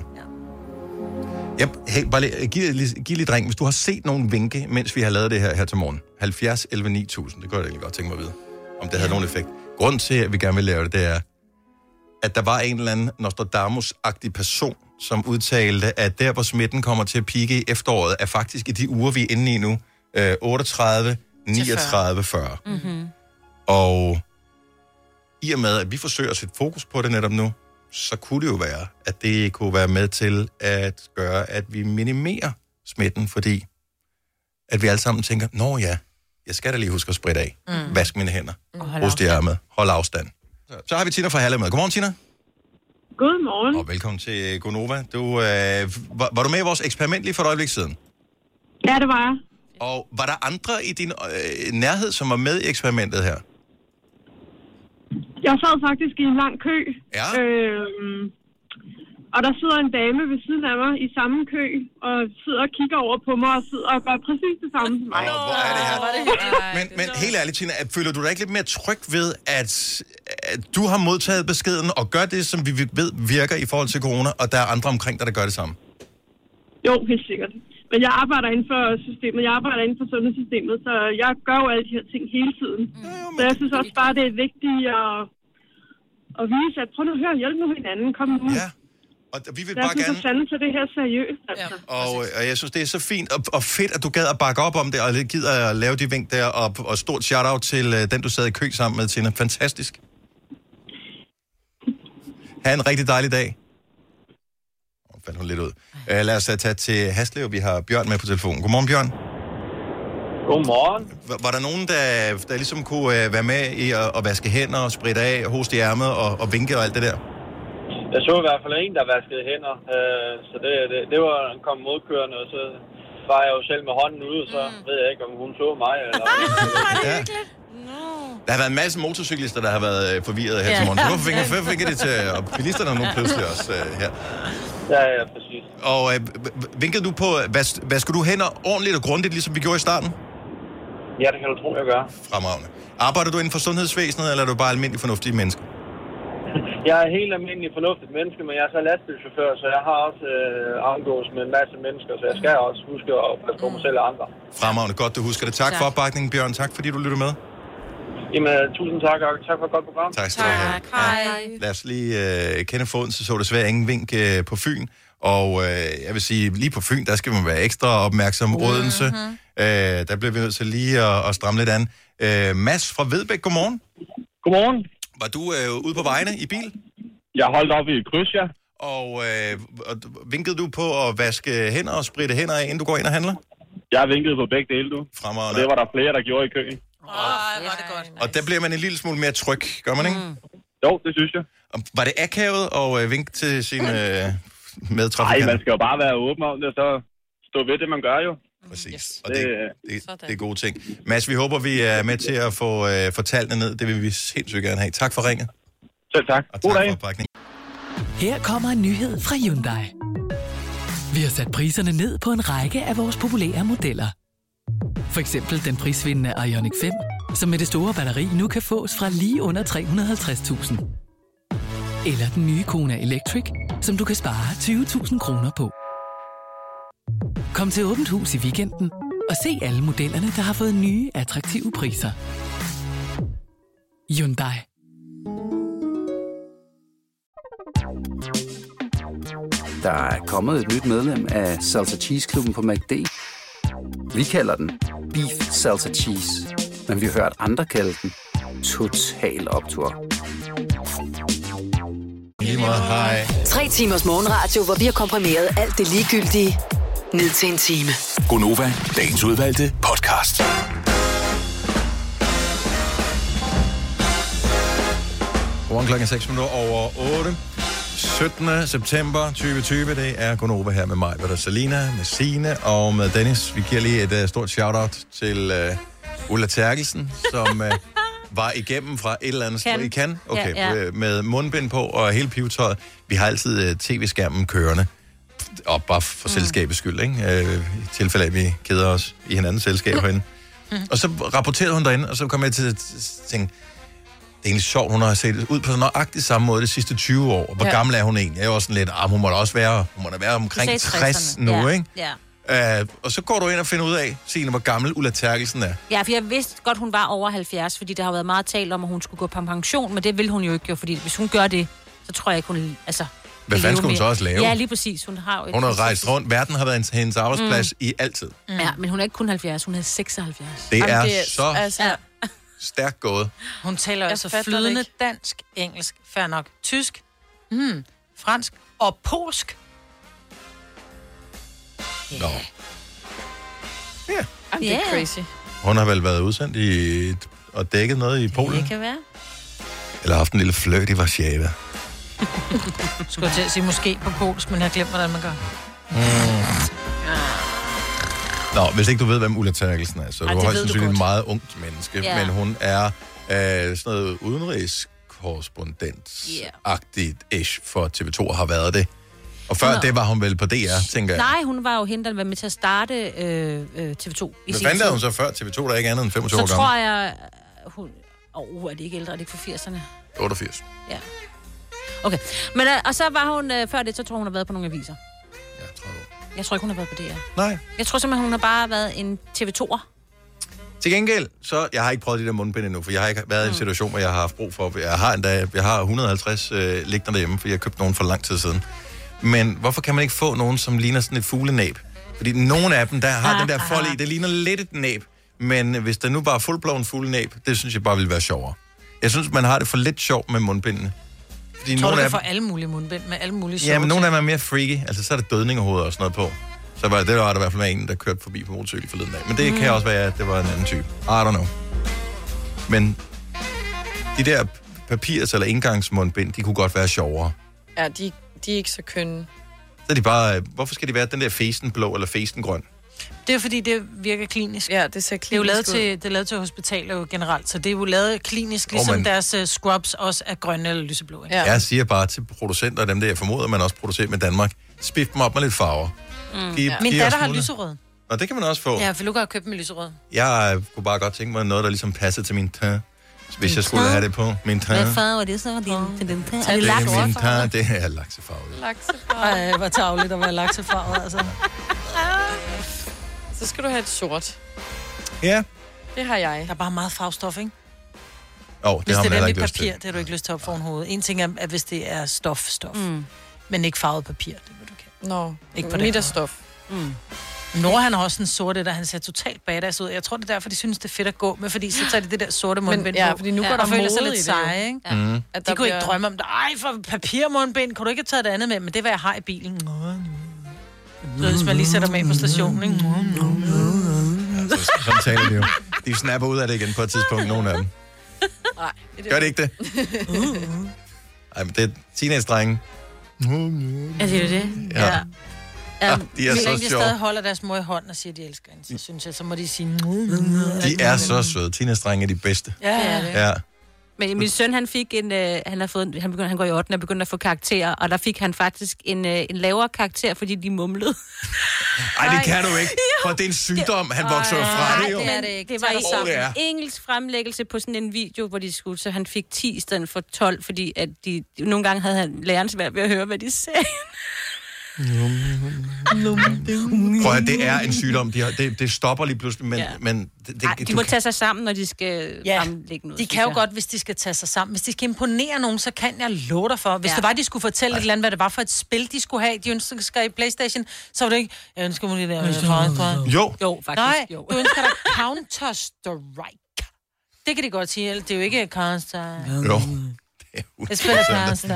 hey, bare lige, giv, lige, giv lige dreng, hvis du har set nogen vinke, mens vi har lavet det her, her til morgen. 70 11 9000, det kunne jeg egentlig godt tænke mig at vide, om det havde nogen effekt. Grunden til, at vi gerne vil lave det, det er, at der var en eller anden Nostradamus-agtig person, som udtalte, at der, hvor smitten kommer til at pike i efteråret, er faktisk i de uger, vi er inde i nu, øh, 38, 39, 40. Mm-hmm. Og i og med, at vi forsøger at sætte fokus på det netop nu, så kunne det jo være, at det kunne være med til at gøre, at vi minimerer smitten, fordi at vi alle sammen tænker, nå ja, jeg skal da lige huske at spritte af. Mm. Mm. Vask mine hænder. hold Hoste i ærmet. Hold afstand. Så, så har vi Tina fra Herlev med. Godmorgen, Tina. Godmorgen. Og velkommen til Gonova. Du, øh, var, var du med i vores eksperiment lige for et øjeblik siden? Ja, det var jeg. Og var der andre i din øh, nærhed, som var med i eksperimentet her? Jeg sad faktisk i en lang kø. Ja. Øhm, og der sidder en dame ved siden af mig i samme kø, og sidder og kigger over på mig og sidder og gør præcis det samme som mig. Hvor er det her? Men, men helt ærligt, Tina, føler du dig ikke lidt mere tryg ved, at, at du har modtaget beskeden og gør det, som vi ved virker i forhold til corona, og der er andre omkring dig, der gør det samme? Jo, helt sikkert. Men jeg arbejder inden for systemet, jeg arbejder inden for sundhedssystemet, så jeg gør jo alle de her ting hele tiden. Mm. Så jeg synes også bare, det er vigtigt at, at vise, at prøv nu at høre, hjælp nu hinanden, kom nu. Ja. Og vi vil så jeg bare synes, gerne... til det her seriøst. Altså. Og, og jeg synes, det er så fint og, og fedt, at du gad at bakke op om det, og gider at lave de vink der, og, og stort shout-out til uh, den, du sad i kø sammen med, Tina. Fantastisk. Ha' en rigtig dejlig dag. Fandt hun lidt ud. Uh, lad os uh, tage til Haslev. Vi har Bjørn med på telefonen. Godmorgen, Bjørn. Godmorgen. Var, var der nogen, der, der ligesom kunne uh, være med i at, at vaske hænder og spritte af, hoste i ærmet og, og vinke og alt det der? Jeg så i hvert fald en, der vaskede hænder, øh, så det, det, det var en kom modkørende, og så var jeg jo selv med hånden ude, så mm. ved jeg ikke, om hun så mig. Eller... Ja. Der har været en masse motorcyklister, der har været øh, forvirret her Ja. til morgen. Så Hvorfor fik, hvorfor fik det til, og bilisterne er nu pludselig også øh, her. Ja, ja, præcis. Og øh, vinkede du på, hvad, hvad skulle du hænder ordentligt og grundigt, ligesom vi gjorde i starten? Ja, det kan du tro, jeg gør. Fremragende. Arbejder du inden for sundhedsvæsenet, eller er du bare almindelig fornuftig menneske? Jeg er helt almindelig fornuftigt menneske, men jeg er så lastbilchauffør, så jeg har også øh, omgås med en masse mennesker, så jeg skal også huske at passe på mig selv og andre. Fremragende. Godt, du husker det. Tak, tak. for opbakningen, Bjørn. Tak, fordi du lytter med. Jamen, tusind tak, og tak for et godt program. Tak skal du have. Hej. Lad os lige øh, kende foden, så så desværre ingen vink øh, på Fyn. Og øh, jeg vil sige, lige på Fyn, der skal man være ekstra opmærksom. Odense, øh, der bliver vi nødt til lige at, at stramme lidt an. Øh, Mads fra Vedbæk, godmorgen. Godmorgen. Var du øh, ude på vejene i bil? Jeg holdt op i et kryds, ja. Og, øh, vinkede du på at vaske hænder og spritte hænder af, inden du går ind og handler? Jeg vinkede på begge dele, du. Fremragende. Og det var der flere, der gjorde i køen. Og der bliver man en lille smule mere tryg, gør man ikke? Mm. Jo, det synes jeg. Og var det akavet at øh, vinke til sine øh, Nej, medtrafikanter? man skal jo bare være åben om det, og så stå ved det, man gør jo. Præcis. Yes. Og det, det, det er gode ting. Mads, vi håber, vi er med til at få øh, få tallene ned. Det vil vi sindssygt gerne have. Tak for ringet. Selv tak. Og tak for opbakningen. Her kommer en nyhed fra Hyundai. Vi har sat priserne ned på en række af vores populære modeller. For eksempel den prisvindende Ioniq 5, som med det store batteri nu kan fås fra lige under 350.000. Eller den nye Kona Electric, som du kan spare 20.000 kroner på. Kom til Åbent Hus i weekenden og se alle modellerne, der har fået nye, attraktive priser. Hyundai. Der er kommet et nyt medlem af Salsa Cheese Klubben på MACD. Vi kalder den Beef Salsa Cheese, men vi har hørt andre kalde den Total Optor. Hej. Tre timers morgenradio, hvor vi har komprimeret alt det ligegyldige ned til en time. Gonova, dagens udvalgte podcast. Godmorgen klokken 6 minutter over 8. 17. september 2020, det er Gonova her med mig, med Salina, med Sine og med Dennis. Vi giver lige et uh, stort shout-out til uh, Ulla Terkelsen, som uh, var igennem fra et eller andet sted. I kan? Okay, Ja, ja. med mundbind på og hele pivetøjet. Vi har altid uh, tv-skærmen kørende. Og bare for mm. selskabets skyld, ikke? Uh, I tilfælde af, at vi keder os i hinandens selskab herinde. Og så rapporterede hun derinde, og så kom jeg til at tænke, det er egentlig sjovt, hun har set ud på nøjagtig samme måde de sidste 20 år. Hvor Ja. ja. gammel er hun egentlig? Jeg er jo også sådan lidt, ah, hun må da også være, hun må da være omkring Du sagde 60 60'erne. nu, ja. ikke? Ja. Uh, og så går du ind og finder ud af, Signe, hvor gammel Ulla Terkelsen er. Ja, for jeg vidste godt, hun var over 70, fordi der har været meget talt om, at hun skulle gå på pension, men det vil hun jo ikke, jo, fordi hvis hun gør det, så tror jeg ikke, hun... Altså, Hvad fanden skulle hun mere. så også lave? Ja, lige præcis. Hun har jo ikke... Hun har rejst rundt. Verden har været hendes arbejdsplads mm. i altid. Ja, men hun er ikke kun 70, hun er 76. Det er så altså, stærkt gået. Hun taler Jeg altså flydende ikke. dansk, engelsk, fair nok, tysk, mm, fransk og polsk. Nå. Jamen, det er Ja. crazy. Hun har vel været udsendt i og dækket noget i Polen? Det kan være. Eller haft en lille fløjt i Warszawa. Skulle jeg til at sige måske på polsk, men jeg har glemt, hvordan man gør. Mm. Nå, hvis ikke du ved, hvem Ulla Terkelsen er, så er Ej, du det højst du sandsynligt et meget ungt menneske, Ja. men hun er øh, sådan noget udenrigskorrespondent-agtigt ish for TV2 og har været det. Og før Nå. det var hun vel på DR, tænker jeg. Nej, hun var jo hende, der var med til at starte øh, øh, TV2 i Hvad tid. er hun så før TV2, der er ikke andet end 25 Så år gammel? tror jeg... øh, Hun, oh, er det ikke ældre? Er det ikke fra 80'erne? 88. Ja. Okay. Men, øh, og så var hun, øh, før det, så tror hun har været på nogle aviser. Jeg tror, ikke, hun har været på DR. Nej. Jeg tror simpelthen, hun har bare været en TV2'er. Til gengæld, så jeg har ikke prøvet de der mundbind endnu, for jeg har ikke været i en situation, hvor jeg har haft brug for. Jeg har endda, jeg har 150 øh, liggende derhjemme, for jeg købte nogen for lang tid siden. Men hvorfor kan man ikke få nogen, som ligner sådan et fuglenæb? Fordi nogle af dem, der har den der fold i, det ligner lidt et næb. Men hvis der nu bare er fuldblåen fuglenæb, det synes jeg bare ville være sjovere. Jeg synes, man har det for lidt sjovt med mundbindene. Fordi tror, du nogle kan af få dem, alle mulige mundbind med alle mulige ja, men nogle af dem er mere freaky. Altså, så er der dødningehoveder og sådan noget på. Så var, det var der i hvert fald en, der kørte forbi på motorcykel forleden dag. Men det mm. kan også være, at det var en anden type. I don't know. Men de der papirs- eller indgangsmundbind, de kunne godt være sjovere. Ja, de, de er ikke så kønne. Så er de bare, øh, hvorfor skal de være den der festen blå eller festen grøn? Det er fordi, det virker klinisk. Ja, det ser klinisk Det er jo lavet ud. til, det er lavet til hospitaler jo generelt, så det er jo lavet klinisk, ligesom men- deres uh, scrubs også er grønne eller lyseblå. Ikke? Ja. Jeg siger bare til producenter, dem der jeg formoder, man også producerer med Danmark, spift dem op med lidt farver. Mm. Giv- Ja. Min datter har lyserød. Og det kan man også få. Ja, for Luca har købt med lyserød. Jeg øh, kunne bare godt tænke mig noget, der ligesom passede til min teint, hvis jeg skulle have det på. Min Hvad teint. farve er det så? Din, din, din, din, er Det det er min teint, det er laksefarvet. Ej, hvor tavligt at være laksefarvet, altså. Så skal du have et sort. Ja. Det har jeg. Der er bare meget farvestof, ikke? Åh, oh, det Hvis har det man er heller nemlig ikke papir, til. det har du ikke lyst til op foran hovedet. En ting er, at hvis det er stof, stof. Mm. Men ikke farvet papir, det vil du ikke. Nå, Ikke på mit den er stof. Mm. Nora, han har også en sorte, der han ser totalt badass ud. Jeg tror, det er derfor, de synes, det er fedt at gå med, fordi så tager de det der sorte Men- mundbind ja, på. fordi nu går der og føler sig lidt i det jo. seje, ikke? Ja. Mm. At At der de kunne ikke bliver- drømme om det. Ej, for papirmundbind, kunne du ikke have taget det andet med? Men det er, hvad jeg har i bilen. Nå, Så hvis man lige sætter dem af på stationen, ikke? Så, sådan taler de jo. De snapper ud af det igen på et tidspunkt, nogle af dem. Nej. Gør det ikke det? Ej, men det er teenage-drenge. Er det det? Ja. ja. Ja, de er så de sjove. stadig holder deres mor i hånden og siger, at de elsker hende, så synes jeg, så må de sige... De er så søde. Teenage-drenge er de bedste. Ja, det er det. Ja. Men min søn, han fik en, øh, han har fået, en- han, begynder, han går i 8. og begynder at få karakterer, og der fik han faktisk en, øh, en lavere karakter, fordi de mumlede. Ej, det kan du ikke. For det er en sygdom, han vokser fra det jo. det er det ikke. Det var i sammen. Ja. engelsk fremlæggelse på sådan en video, hvor de skulle, så han fik 10 i stedet for 12, fordi at de, nogle gange havde han læreren svært ved at høre, hvad de sagde. Prøv at det er en sygdom. De har, det, det stopper lige pludselig, men, Ja. men det, det, Ej, de du må kan- tage sig sammen, når de skal Ja, fremlægge noget. de kan jo jeg. godt, hvis de skal tage sig sammen. Hvis de skal imponere nogen, så kan jeg love dig for. Hvis Ja. det var, de skulle fortælle et eller andet, hvad det var for et spil, de skulle have, de ønsker i Playstation, så var det ikke, jeg ønsker mig det der. Jo. Jo, faktisk. Nej, jo. du ønsker dig Counter-Strike. Det kan de godt sige. Det er jo ikke Counter. Jo. Jeg spiller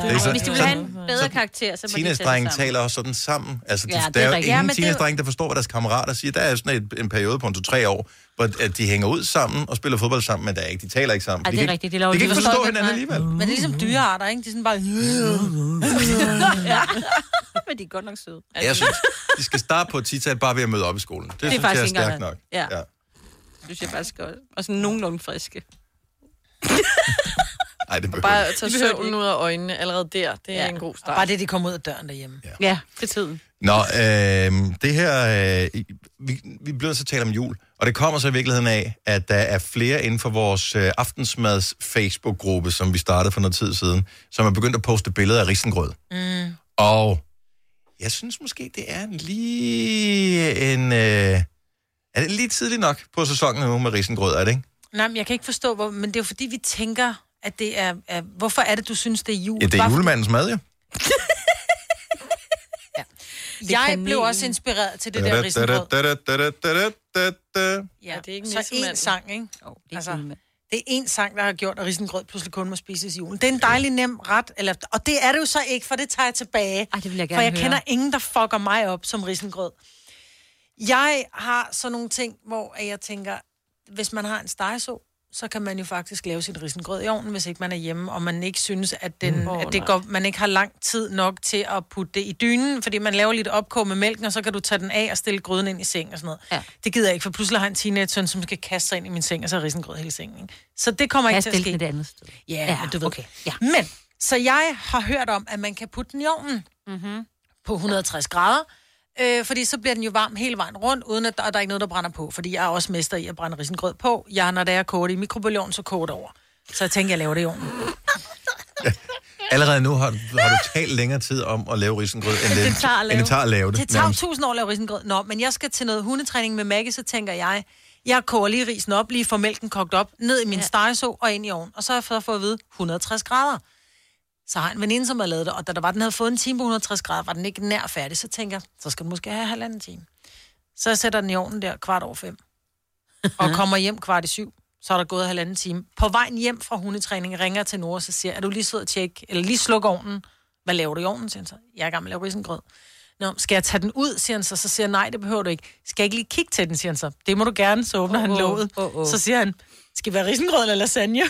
Det er så- Hvis de vil have en bedre karakter, så må de tage Teenage-drenge sammen. taler også sådan sammen. Altså, de, Ja, det der er er jo rigtigt. ingen Ja, ja, men det er der forstår, hvad deres kammerater siger. Der er sådan et, en periode på en to-tre år, hvor at de hænger ud sammen og spiller fodbold sammen, men der er ikke, de taler ikke sammen. Ej, de det er kan, rigtigt. De, De laver de kan ikke forstå Nej. hinanden alligevel. Men det er ligesom dyrearter, ikke? De er sådan bare... ja. Men de er godt nok søde. Jeg synes, de skal starte på et tital bare ved at møde op i skolen. Det, det synes jeg er ikke stærkt engang- nok. Ja. Ja. ja. synes jeg faktisk godt. Og sådan nogenlunde friske. Ej, det behøver Bare ikke. tage Det søvnen ud af øjnene allerede der. Det er Ja. en god start. Bare det, de kommer ud af døren derhjemme. Ja. Ja, til tiden. Nå, øh, det her... Øh, vi, vi bliver så tale om jul, og det kommer så i virkeligheden af, at der er flere inden for vores øh, aftensmads Facebook-gruppe, som vi startede for noget tid siden, som er begyndt at poste billeder af risengrød. Mm. Og jeg synes måske, det er lige en... Øh, er det lige tidligt nok på sæsonen nu med risengrød, er det ikke? Nej, men jeg kan ikke forstå, hvor, men det er jo fordi, vi tænker, at det er... er hvorfor er det, du synes, det er jul? Ja, det er julemandens mad, jo. Jeg kanel. blev også inspireret til det der risengrød. Ja, det er ikke så en sang, ikke? Oh, det er Altså, Det er en sang, der har gjort, at risengrød pludselig kun må spises i julen. Det er en dejlig nem ret, eller, og det er det jo så ikke, for det tager jeg tilbage. Ej, det vil jeg for gerne jeg høre. kender ingen, der fucker mig op som risengrød. Jeg har sådan nogle ting, hvor jeg tænker, hvis man har en stegeså, så kan man jo faktisk lave sin risengrød i ovnen, hvis ikke man er hjemme, og man ikke synes, at, den. Åh, at det går, man ikke har lang tid nok til at putte det i dynen, fordi man laver lidt opkog med mælken, og så kan du tage den af og stille gryden ind i seng og sådan noget. Ja. Det gider jeg ikke, for pludselig har jeg en teenage-søn, som skal kaste sig ind i min seng, og så er risengrød hele sengen. Ikke? Så det kommer Kan ikke jeg til at ske. et andet sted? Ja, Ja, ja men du ved. okay. Ja. Men, så jeg har hørt om, at man kan putte den i ovnen Mm-hmm. på 160 grader, øh, fordi så bliver den jo varm hele vejen rundt, uden at der, der er ikke noget, der brænder på. Fordi jeg er også mester i at brænde risengrød på. Jeg, når det er kogt i mikrobølgeovnen, så koger det over. Så jeg tænker, jeg laver det i ovnen. Allerede nu har, du- har du talt længere tid om at lave risengrød, end det, det tager at lave. end det, tager at lave det. Det tager tusind år at lave risengrød. Nå, men jeg skal til noget hundetræning med Maggie, så tænker jeg, jeg koger lige risen op, lige får mælken kogt op, ned i min ja. stegeså og ind i ovnen. Og så har jeg fået at vide 160 grader. Så har en veninde, som har lavet det, og da der var, den havde fået en time på 160 grader, var den ikke nær færdig. Så tænker jeg, så skal den måske have halvanden time. Så jeg sætter den i ovnen der kvart over fem. Og kommer hjem kvart i syv. Så er der gået halvanden time. På vejen hjem fra hundetræning ringer jeg til Nora, og så siger er du lige sød at tjekke, eller lige slukke ovnen? Hvad laver du i ovnen, siger han så. Jeg er i gang med at lave risengrød. Nå, skal jeg tage den ud, siger han så. Så siger jeg, nej, det behøver du ikke. Skal jeg ikke lige kigge til den, siger han så. Det må du gerne, så åbner Åh, han låget. åh, åh. Så siger han, skal det være risengrød eller lasagne?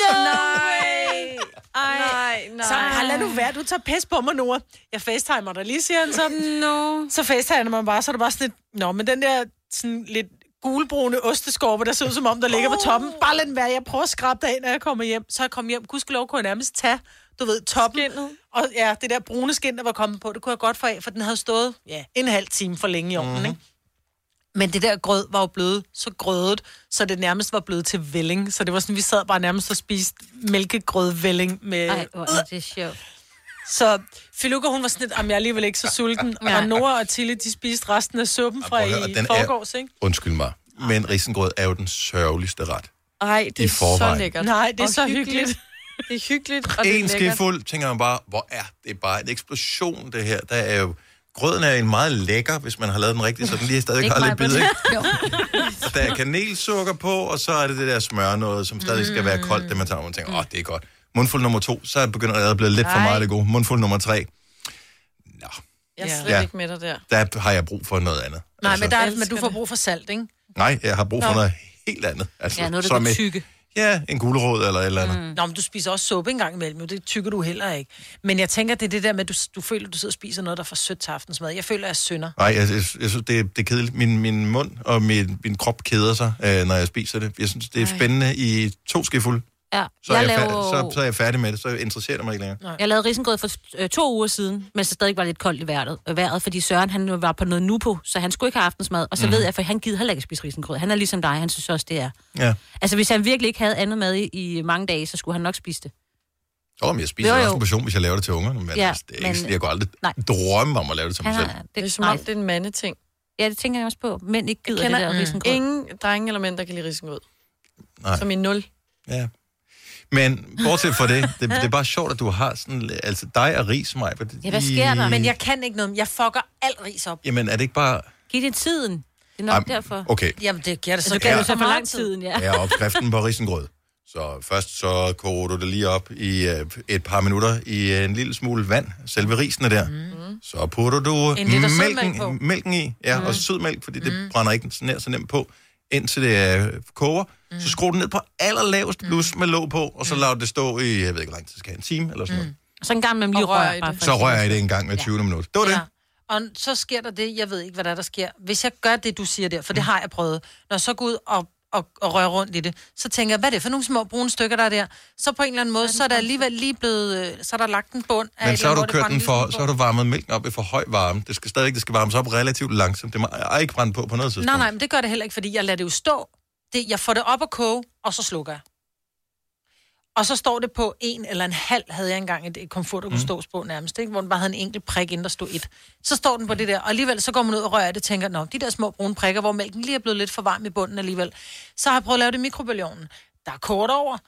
Nej. Ej. Nej, nej. Så har lad nu være, du tager pis på mig, Nora. Jeg facetimer dig lige, siger han så. No. Så facetimer man bare, så er det bare sådan lidt, nå, men den der sådan lidt gulbrune osteskorpe, der ser ud som om, der ligger på toppen. Bare lad den være, jeg prøver at skrabe dig af, når jeg kommer hjem. Så jeg kommer hjem, gudskelov kunne jeg nærmest tage, du ved, toppen. Skinnet. Og ja, det der brune skin, der var kommet på, det kunne jeg godt få af, for den havde stået, ja, en halv time for længe i ovnen, mm-hmm. ikke? Men det der grød var jo blevet så grødet, så det nærmest var blevet til velling. Så det var sådan, vi sad bare nærmest og spiste mælkegrødvelling med... Ej, hvor er det sjovt. Så Filuka, hun var sådan lidt, om jeg er alligevel ikke så sulten. Ja. Og Nora og Tille, de spiste resten af suppen fra høre, i den er- forgårs, ikke? Undskyld mig, men risengrød er jo den sørgeligste ret. Ej, det I er så forvejen. lækkert. Nej, det er Og så hyggeligt. Det er hyggeligt, og det er En lækkert. skefuld, tænker man bare, hvor er det bare en eksplosion, det her. Der er jo, grøden er en meget lækker, hvis man har lavet den rigtigt, så den lige stadig har lidt bid, ikke? Der er kanelsukker på, og så er det det der smør noget, som stadig skal være koldt, det man tager, og man tænker, åh, det er godt. Mundfuld nummer to, så begynder det at blive lidt for meget det gode. Mundfuld nummer tre, Jeg er slet Ja. ikke med dig der. der har jeg brug for noget andet. Nej, men, der, er- men du får brug for salt, ikke? Nej, jeg har brug for Nå. noget helt andet. Altså, Ja, noget, der som tykke. Ja, en gulerod eller et eller andet. Mm. Nå, men du spiser også suppe en gang imellem, jo. det tykker du heller ikke. Men jeg tænker, det er det der med, at du, du føler, at du sidder og spiser noget, der er for sødt til aftensmad. Jeg føler, at jeg synder. Nej, jeg, jeg, jeg synes, det er, det er kedeligt. Min, min mund og min, min krop keder sig, øh, når jeg spiser det. Jeg synes, det er spændende i to skefulde. Ja, Så, er jeg, jeg laver... færdig, så, så er jeg færdig med det, så interesserer det mig ikke længere. Jeg lavede risengrød for øh, to uger siden, mens det stadig var lidt koldt i vejret, øh, vejret fordi Søren han var på noget nu på, så han skulle ikke have aftensmad. Og så mm. ved jeg, for han gider heller ikke spise risengrød. Han er ligesom dig, han synes også, det er. Ja. Altså, hvis han virkelig ikke havde andet mad i, i mange dage, så skulle han nok spise det. Jo, men jeg spiser Jo, jo, også en portion, hvis jeg laver det til ungerne, men Ja, ja, det er ikke, men- men, jeg går aldrig Nej. drømme om at lave det til mig selv. det, Det er som om, det er en mandeting. Ja, det tænker jeg også på. Mænd ikke Jeg gider det der kender risengrød. ingen drenge eller mænd, der kan lide risengrød. Nej. Som i nul. Ja. Men bortset fra det, det, det er bare sjovt, at du har sådan, altså dig og ris, mig. Ja, hvad sker der? Men jeg kan ikke noget. Jeg fucker alt ris op. Jamen, er det ikke bare... Giv det tiden. Det er nok Ej, derfor. okay. Jamen, det giver det så, Så kan Ja. du så for lang tiden, ja. er opskriften på risengrød. Så først så koger du det lige op i øh, et par minutter i øh, en lille smule vand, selve risene der. Mm. Så putter du En mælken, på. mælken i, ja, mm. og sødmælk, fordi det mm. brænder ikke så nær så nemt på, indtil det øh, koger. Mm. Så skruer du ned på allerlavest blus med låg på, og så lader det stå i, jeg ved ikke, hvor lang tid det skal have, en time eller sådan noget. Så en gang med lige Og rør rør. i det. Så rører jeg det en gang med 20 minutter. Det var det. Ja. Og så sker der det, jeg ved ikke, hvad der, er, der sker. Hvis jeg gør det, du siger der, for det Mm. har jeg prøvet, når jeg så går ud og, og, og rører rundt i det, så tænker jeg, hvad er det for nogle små brune stykker, der er der? Så på en eller anden måde, så er der alligevel lige blevet, øh, så er der lagt en bund af Men så har du det kørt den for, så har du varmet mælken op i for høj varme. Det skal stadig det skal varmes op relativt langsomt. Det må ej, ikke brænde på på noget tidspunkt. Nej, nej, men det gør det heller ikke, fordi jeg lader det jo stå. Det, jeg får det op at koge, og så slukker jeg. Og så står det på en eller en halv, havde jeg engang et, et komfort, der kunne Mm. stås på nærmest, ikke? hvor den bare havde en enkelt prik, inden der stod et. Så står den på det der, og alligevel så går man ud og rører det, og tænker, nå, de der små brune prikker, hvor mælken lige er blevet lidt for varm i bunden alligevel. Så har jeg prøvet at lave det i mikrobølgeovnen. Der er kort over.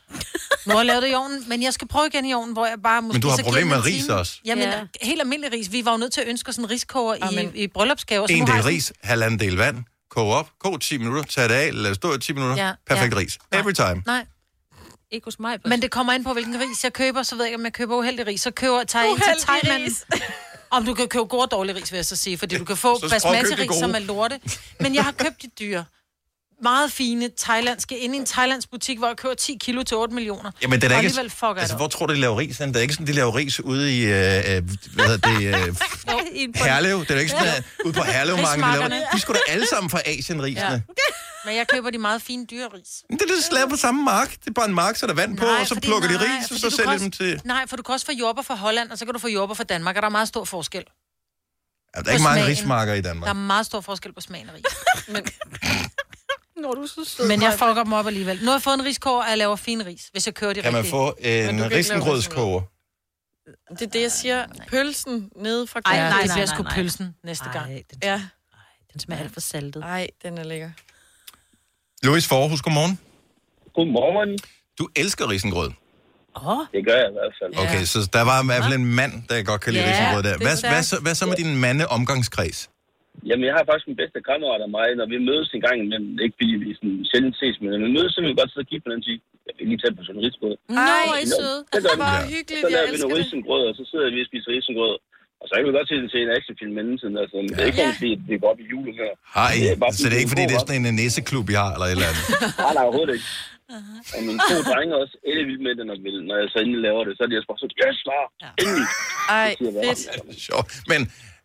Nu har jeg lavet det i ovnen, men jeg skal prøve igen i ovnen, hvor jeg bare måske Men du har problemer med ris også. Jamen, Ja. helt almindelig ris. Vi var jo nødt til at ønske os en riskoger i, Amen. i bryllupsgave. så En del ris, halvanden del vand, koge op, kog 10 minutter, tag det af, lad det stå i 10 minutter, Ja, perfekt ja. ris. Every time. Nej, Ikke hos mig. Men det kommer ind på, hvilken ris jeg køber, så ved jeg ikke, om jeg køber uheldig ris. Så køber, tager jeg ind til tegmanden. ris. Om du kan købe god og dårlig ris, vil jeg så sige, fordi du kan få Så prøv at basmati købe de ris, gode. som er lorte. Men jeg har købt de dyre. Meget fine thailandske, inde i en thailandsk butik, hvor jeg køber 10 kilo til 8 millioner. Jamen, det er ikke... fucker altså, jeg hvor det tror du, de laver ris? Det er ikke sådan, de laver ris ude i, øh, øh, hvad hedder det, øh, Herlev. Det er ikke sådan, at ude på Herlevmarken, de laver. De skulle da alle sammen fra Asien, risene. Ja. Men jeg køber de meget fine dyre ris. Men det er der laver på samme mark. Det er bare en mark, så er der vand på, og så fordi- plukker de nej, ris, og så sælger dem til... Nej, for du kan også få jordbær fra Holland, og så kan du få jordbær fra Danmark, og der er meget stor forskel. Ja, der er ikke mange rismarker i Der er Danmark. meget stor forskel på smagen af ris. Når du er så sød. Men jeg Maja. fucker dem op alligevel. Nu har jeg fået en riskår, og jeg laver fin ris, hvis jeg kører de Kan man få en risengrødskoger? Det er det, jeg siger. Pølsen nede fra Ej, Kærlighed. nej, det bliver sgu pølsen næste gang. Ja. Den smager alt for saltet. Nej, den er lækker. Louis Forhus, godmorgen. Godmorgen. Du elsker risengrød. Åh. Det gør jeg i hvert fald. Okay, så der var i hvert fald en mand, der godt kan lide Ja, risengrød der. det er Hvad, hvad, så, hvad så med din mandeomgangskreds? Jamen, jeg har faktisk min bedste kammerat af mig, når vi mødes en gang imellem. Ikke fordi vi sådan sjældent ses, men når vi mødes, så vil vi godt sidde og kigge på den og sige, jeg vil lige tage på sådan en risgrød. Ej, Nå, hvor er I søde. Så gør vi Hvor det. hyggeligt, Så jeg laver vi noget det. risengrød, og så sidder vi og spiser risengrød. Og så kan vi godt se det til en actionfilm med anden siden. Altså, det er ikke sådan, fordi det går op i julehumør. Hej, Det er bare så det er ikke fordi, det er sådan en næseklub, I har, eller et eller andet? Nej, nej, overhovedet ikke. Og mine to drenge er også alle vildt med det, når, vi, når jeg så endelig laver det. Så er de også bare så, yes, far, endelig. Ej, jeg fedt. Sjovt. Men,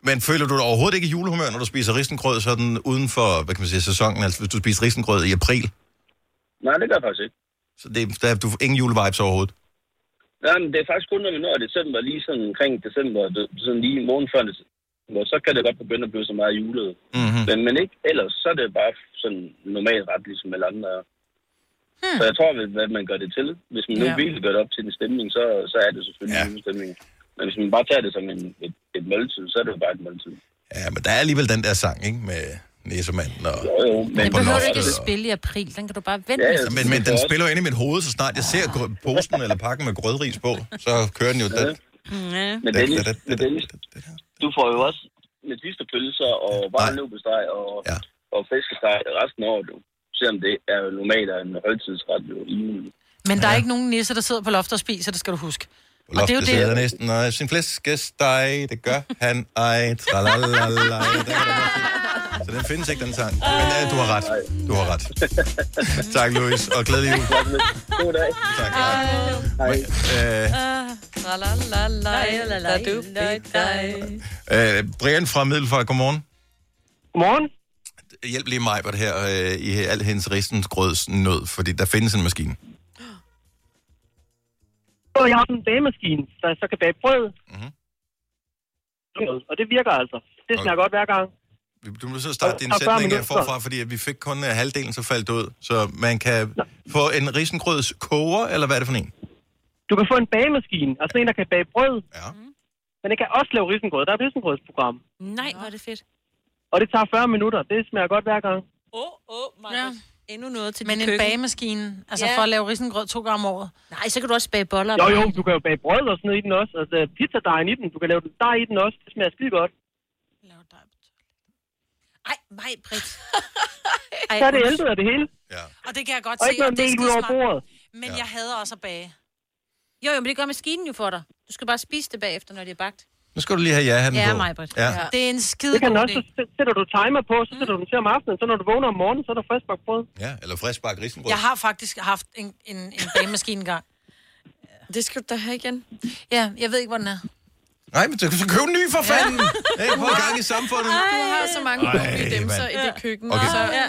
men føler du dig overhovedet ikke i julehumør, når du spiser risengrød sådan uden for, hvad kan man sige, sæsonen? Altså hvis du spiser risengrød i april? Nej, det gør jeg faktisk ikke. Så det, der, er- du får ingen julevibes overhovedet? Nej, men det er faktisk kun, når vi når december, lige sådan omkring december, sådan lige morgen før december, så kan det godt begynde at blive så meget julet. Mm-hmm. Men, men ikke ellers, så er det bare sådan normalt ret, ligesom alle andre er. Hmm. Så jeg tror, at hvad man gør det til. Hvis man nu Ja. virkelig gør det op til en stemning, så, så er det selvfølgelig ja. en julestemning. Men hvis man bare tager det som en, et, et måltid, så er det jo bare et måltid. Ja, men der er alligevel den der sang, ikke? Med næsemanden og... Jo, jo, men Den behøver ikke at og- spille i april. Den kan du bare vente Ja, med. ja, men, men den spiller jo ind i mit hoved, så snart jeg ser posen eller pakken med grødris på, så kører den jo den. Ja. Men Dennis, men Dennis, du får jo også med sidste pølser og bare løbesteg og, ja. og fiskesteg resten af året, du. Selvom det er jo normalt en højtidsret jo i julen. Men der er ikke nogen nisse, der sidder på loftet og spiser, det skal du huske. På loftet sidder næsten, og sin flæskesteg, det gør han ej, tralalala. Så den findes ikke, den sang. Men ja, du har ret. Du har ret. tak, Louis, og glædelig jul. God dag. Tak. Hej. Øh, øh, Brian fra Middelfart, godmorgen. Godmorgen. Hjælp lige mig på det her øh, i al hendes ristens grødsnød, fordi der findes en maskine. Så jeg en bagemaskine, der så kan bage brød. Mhm. Og det virker altså. Det smager godt hver gang. Du må så starte din og 40 sætning af minutter. forfra, fordi at vi fik kun uh, halvdelen, så faldt det ud. Så man kan få en risengrøds koger, eller hvad er det for en? Du kan få en bagemaskine, altså en, der kan bage brød. Ja. Men det kan også lave risengrød. Der er et risengrødsprogram. Nej, hvor er det fedt. Og det tager 40 minutter. Det smager godt hver gang. Åh, oh, åh, oh, Ja. Endnu noget til Men en køkken. bagemaskine, altså Ja. for at lave risengrød to gange om året. Nej, så kan du også bage boller. Jo, jo, du kan jo bage brød og sådan noget i den også. Altså pizzadejen i den. Du kan lave dej i den også. Det smager skide godt. Ej, mig, Britt. Så er det ældet af det hele. Ja. Og det kan jeg godt Og se, ikke noget det er ud over bordet. Men jeg hader også at bage. Jo, jo, men det gør maskinen jo for dig. Du skal bare spise det bagefter, når det er bagt. Nu skal du lige have ja-hatten Ja, på. Maj-Brit. Ja. Det er en skide Det kan også. Så sætter du timer på, så sætter du den til om aftenen. Så når du vågner om morgenen, så er der friskbagt brød. ja, eller friskbagt risengrød. Jeg har faktisk haft en, en, en bagemaskine engang. Det skal du da have igen. Ja, jeg ved ikke, hvor den er. Nej, men så så køb en ny for fanden. Ja. Hey, gang i samfundet. Du har så mange Ej, gode dimser mand. i dit køkken. Okay. Så, ja.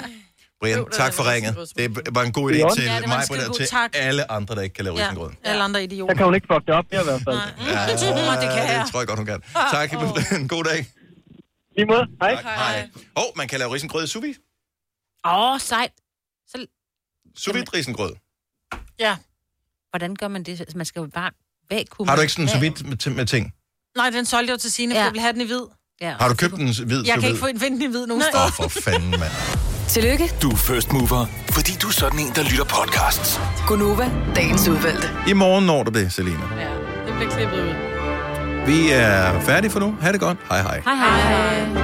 Brian, tak for ringet. Det var en god idé Ja, til en mig, skide og til tak. alle andre, der ikke kan lave Ja, risengrød. alle andre idioter. kan hun ikke fuck det op i hvert fald. Ja, det kan jeg. det tror jeg godt, hun kan. Tak, en god dag. Lige måde. Hej. Tak, hej. Og man kan lave risengrød i sous vide. Åh, oh, sejt. Så, Sous vide risengrød. Ja. hvordan gør man det? Man skal jo bare vakuum. Har du ikke sådan en sous vide med, med ting? Nej, den solgte jeg jo til Signe, for Ja. jeg ville have den i hvid. Ja. Har du købt en hvid Jeg kan ikke få finde den i hvid nogen Åh, steder. oh, for fanden, mand. Tillykke, Du er first mover, fordi du er sådan en, der lytter podcasts. Gunova, dagens udvalgte. I morgen når du det, Selina. ja, det bliver klippet ud. Vi er færdige for nu. Ha' det godt. Hej hej. Hej, hej. hej.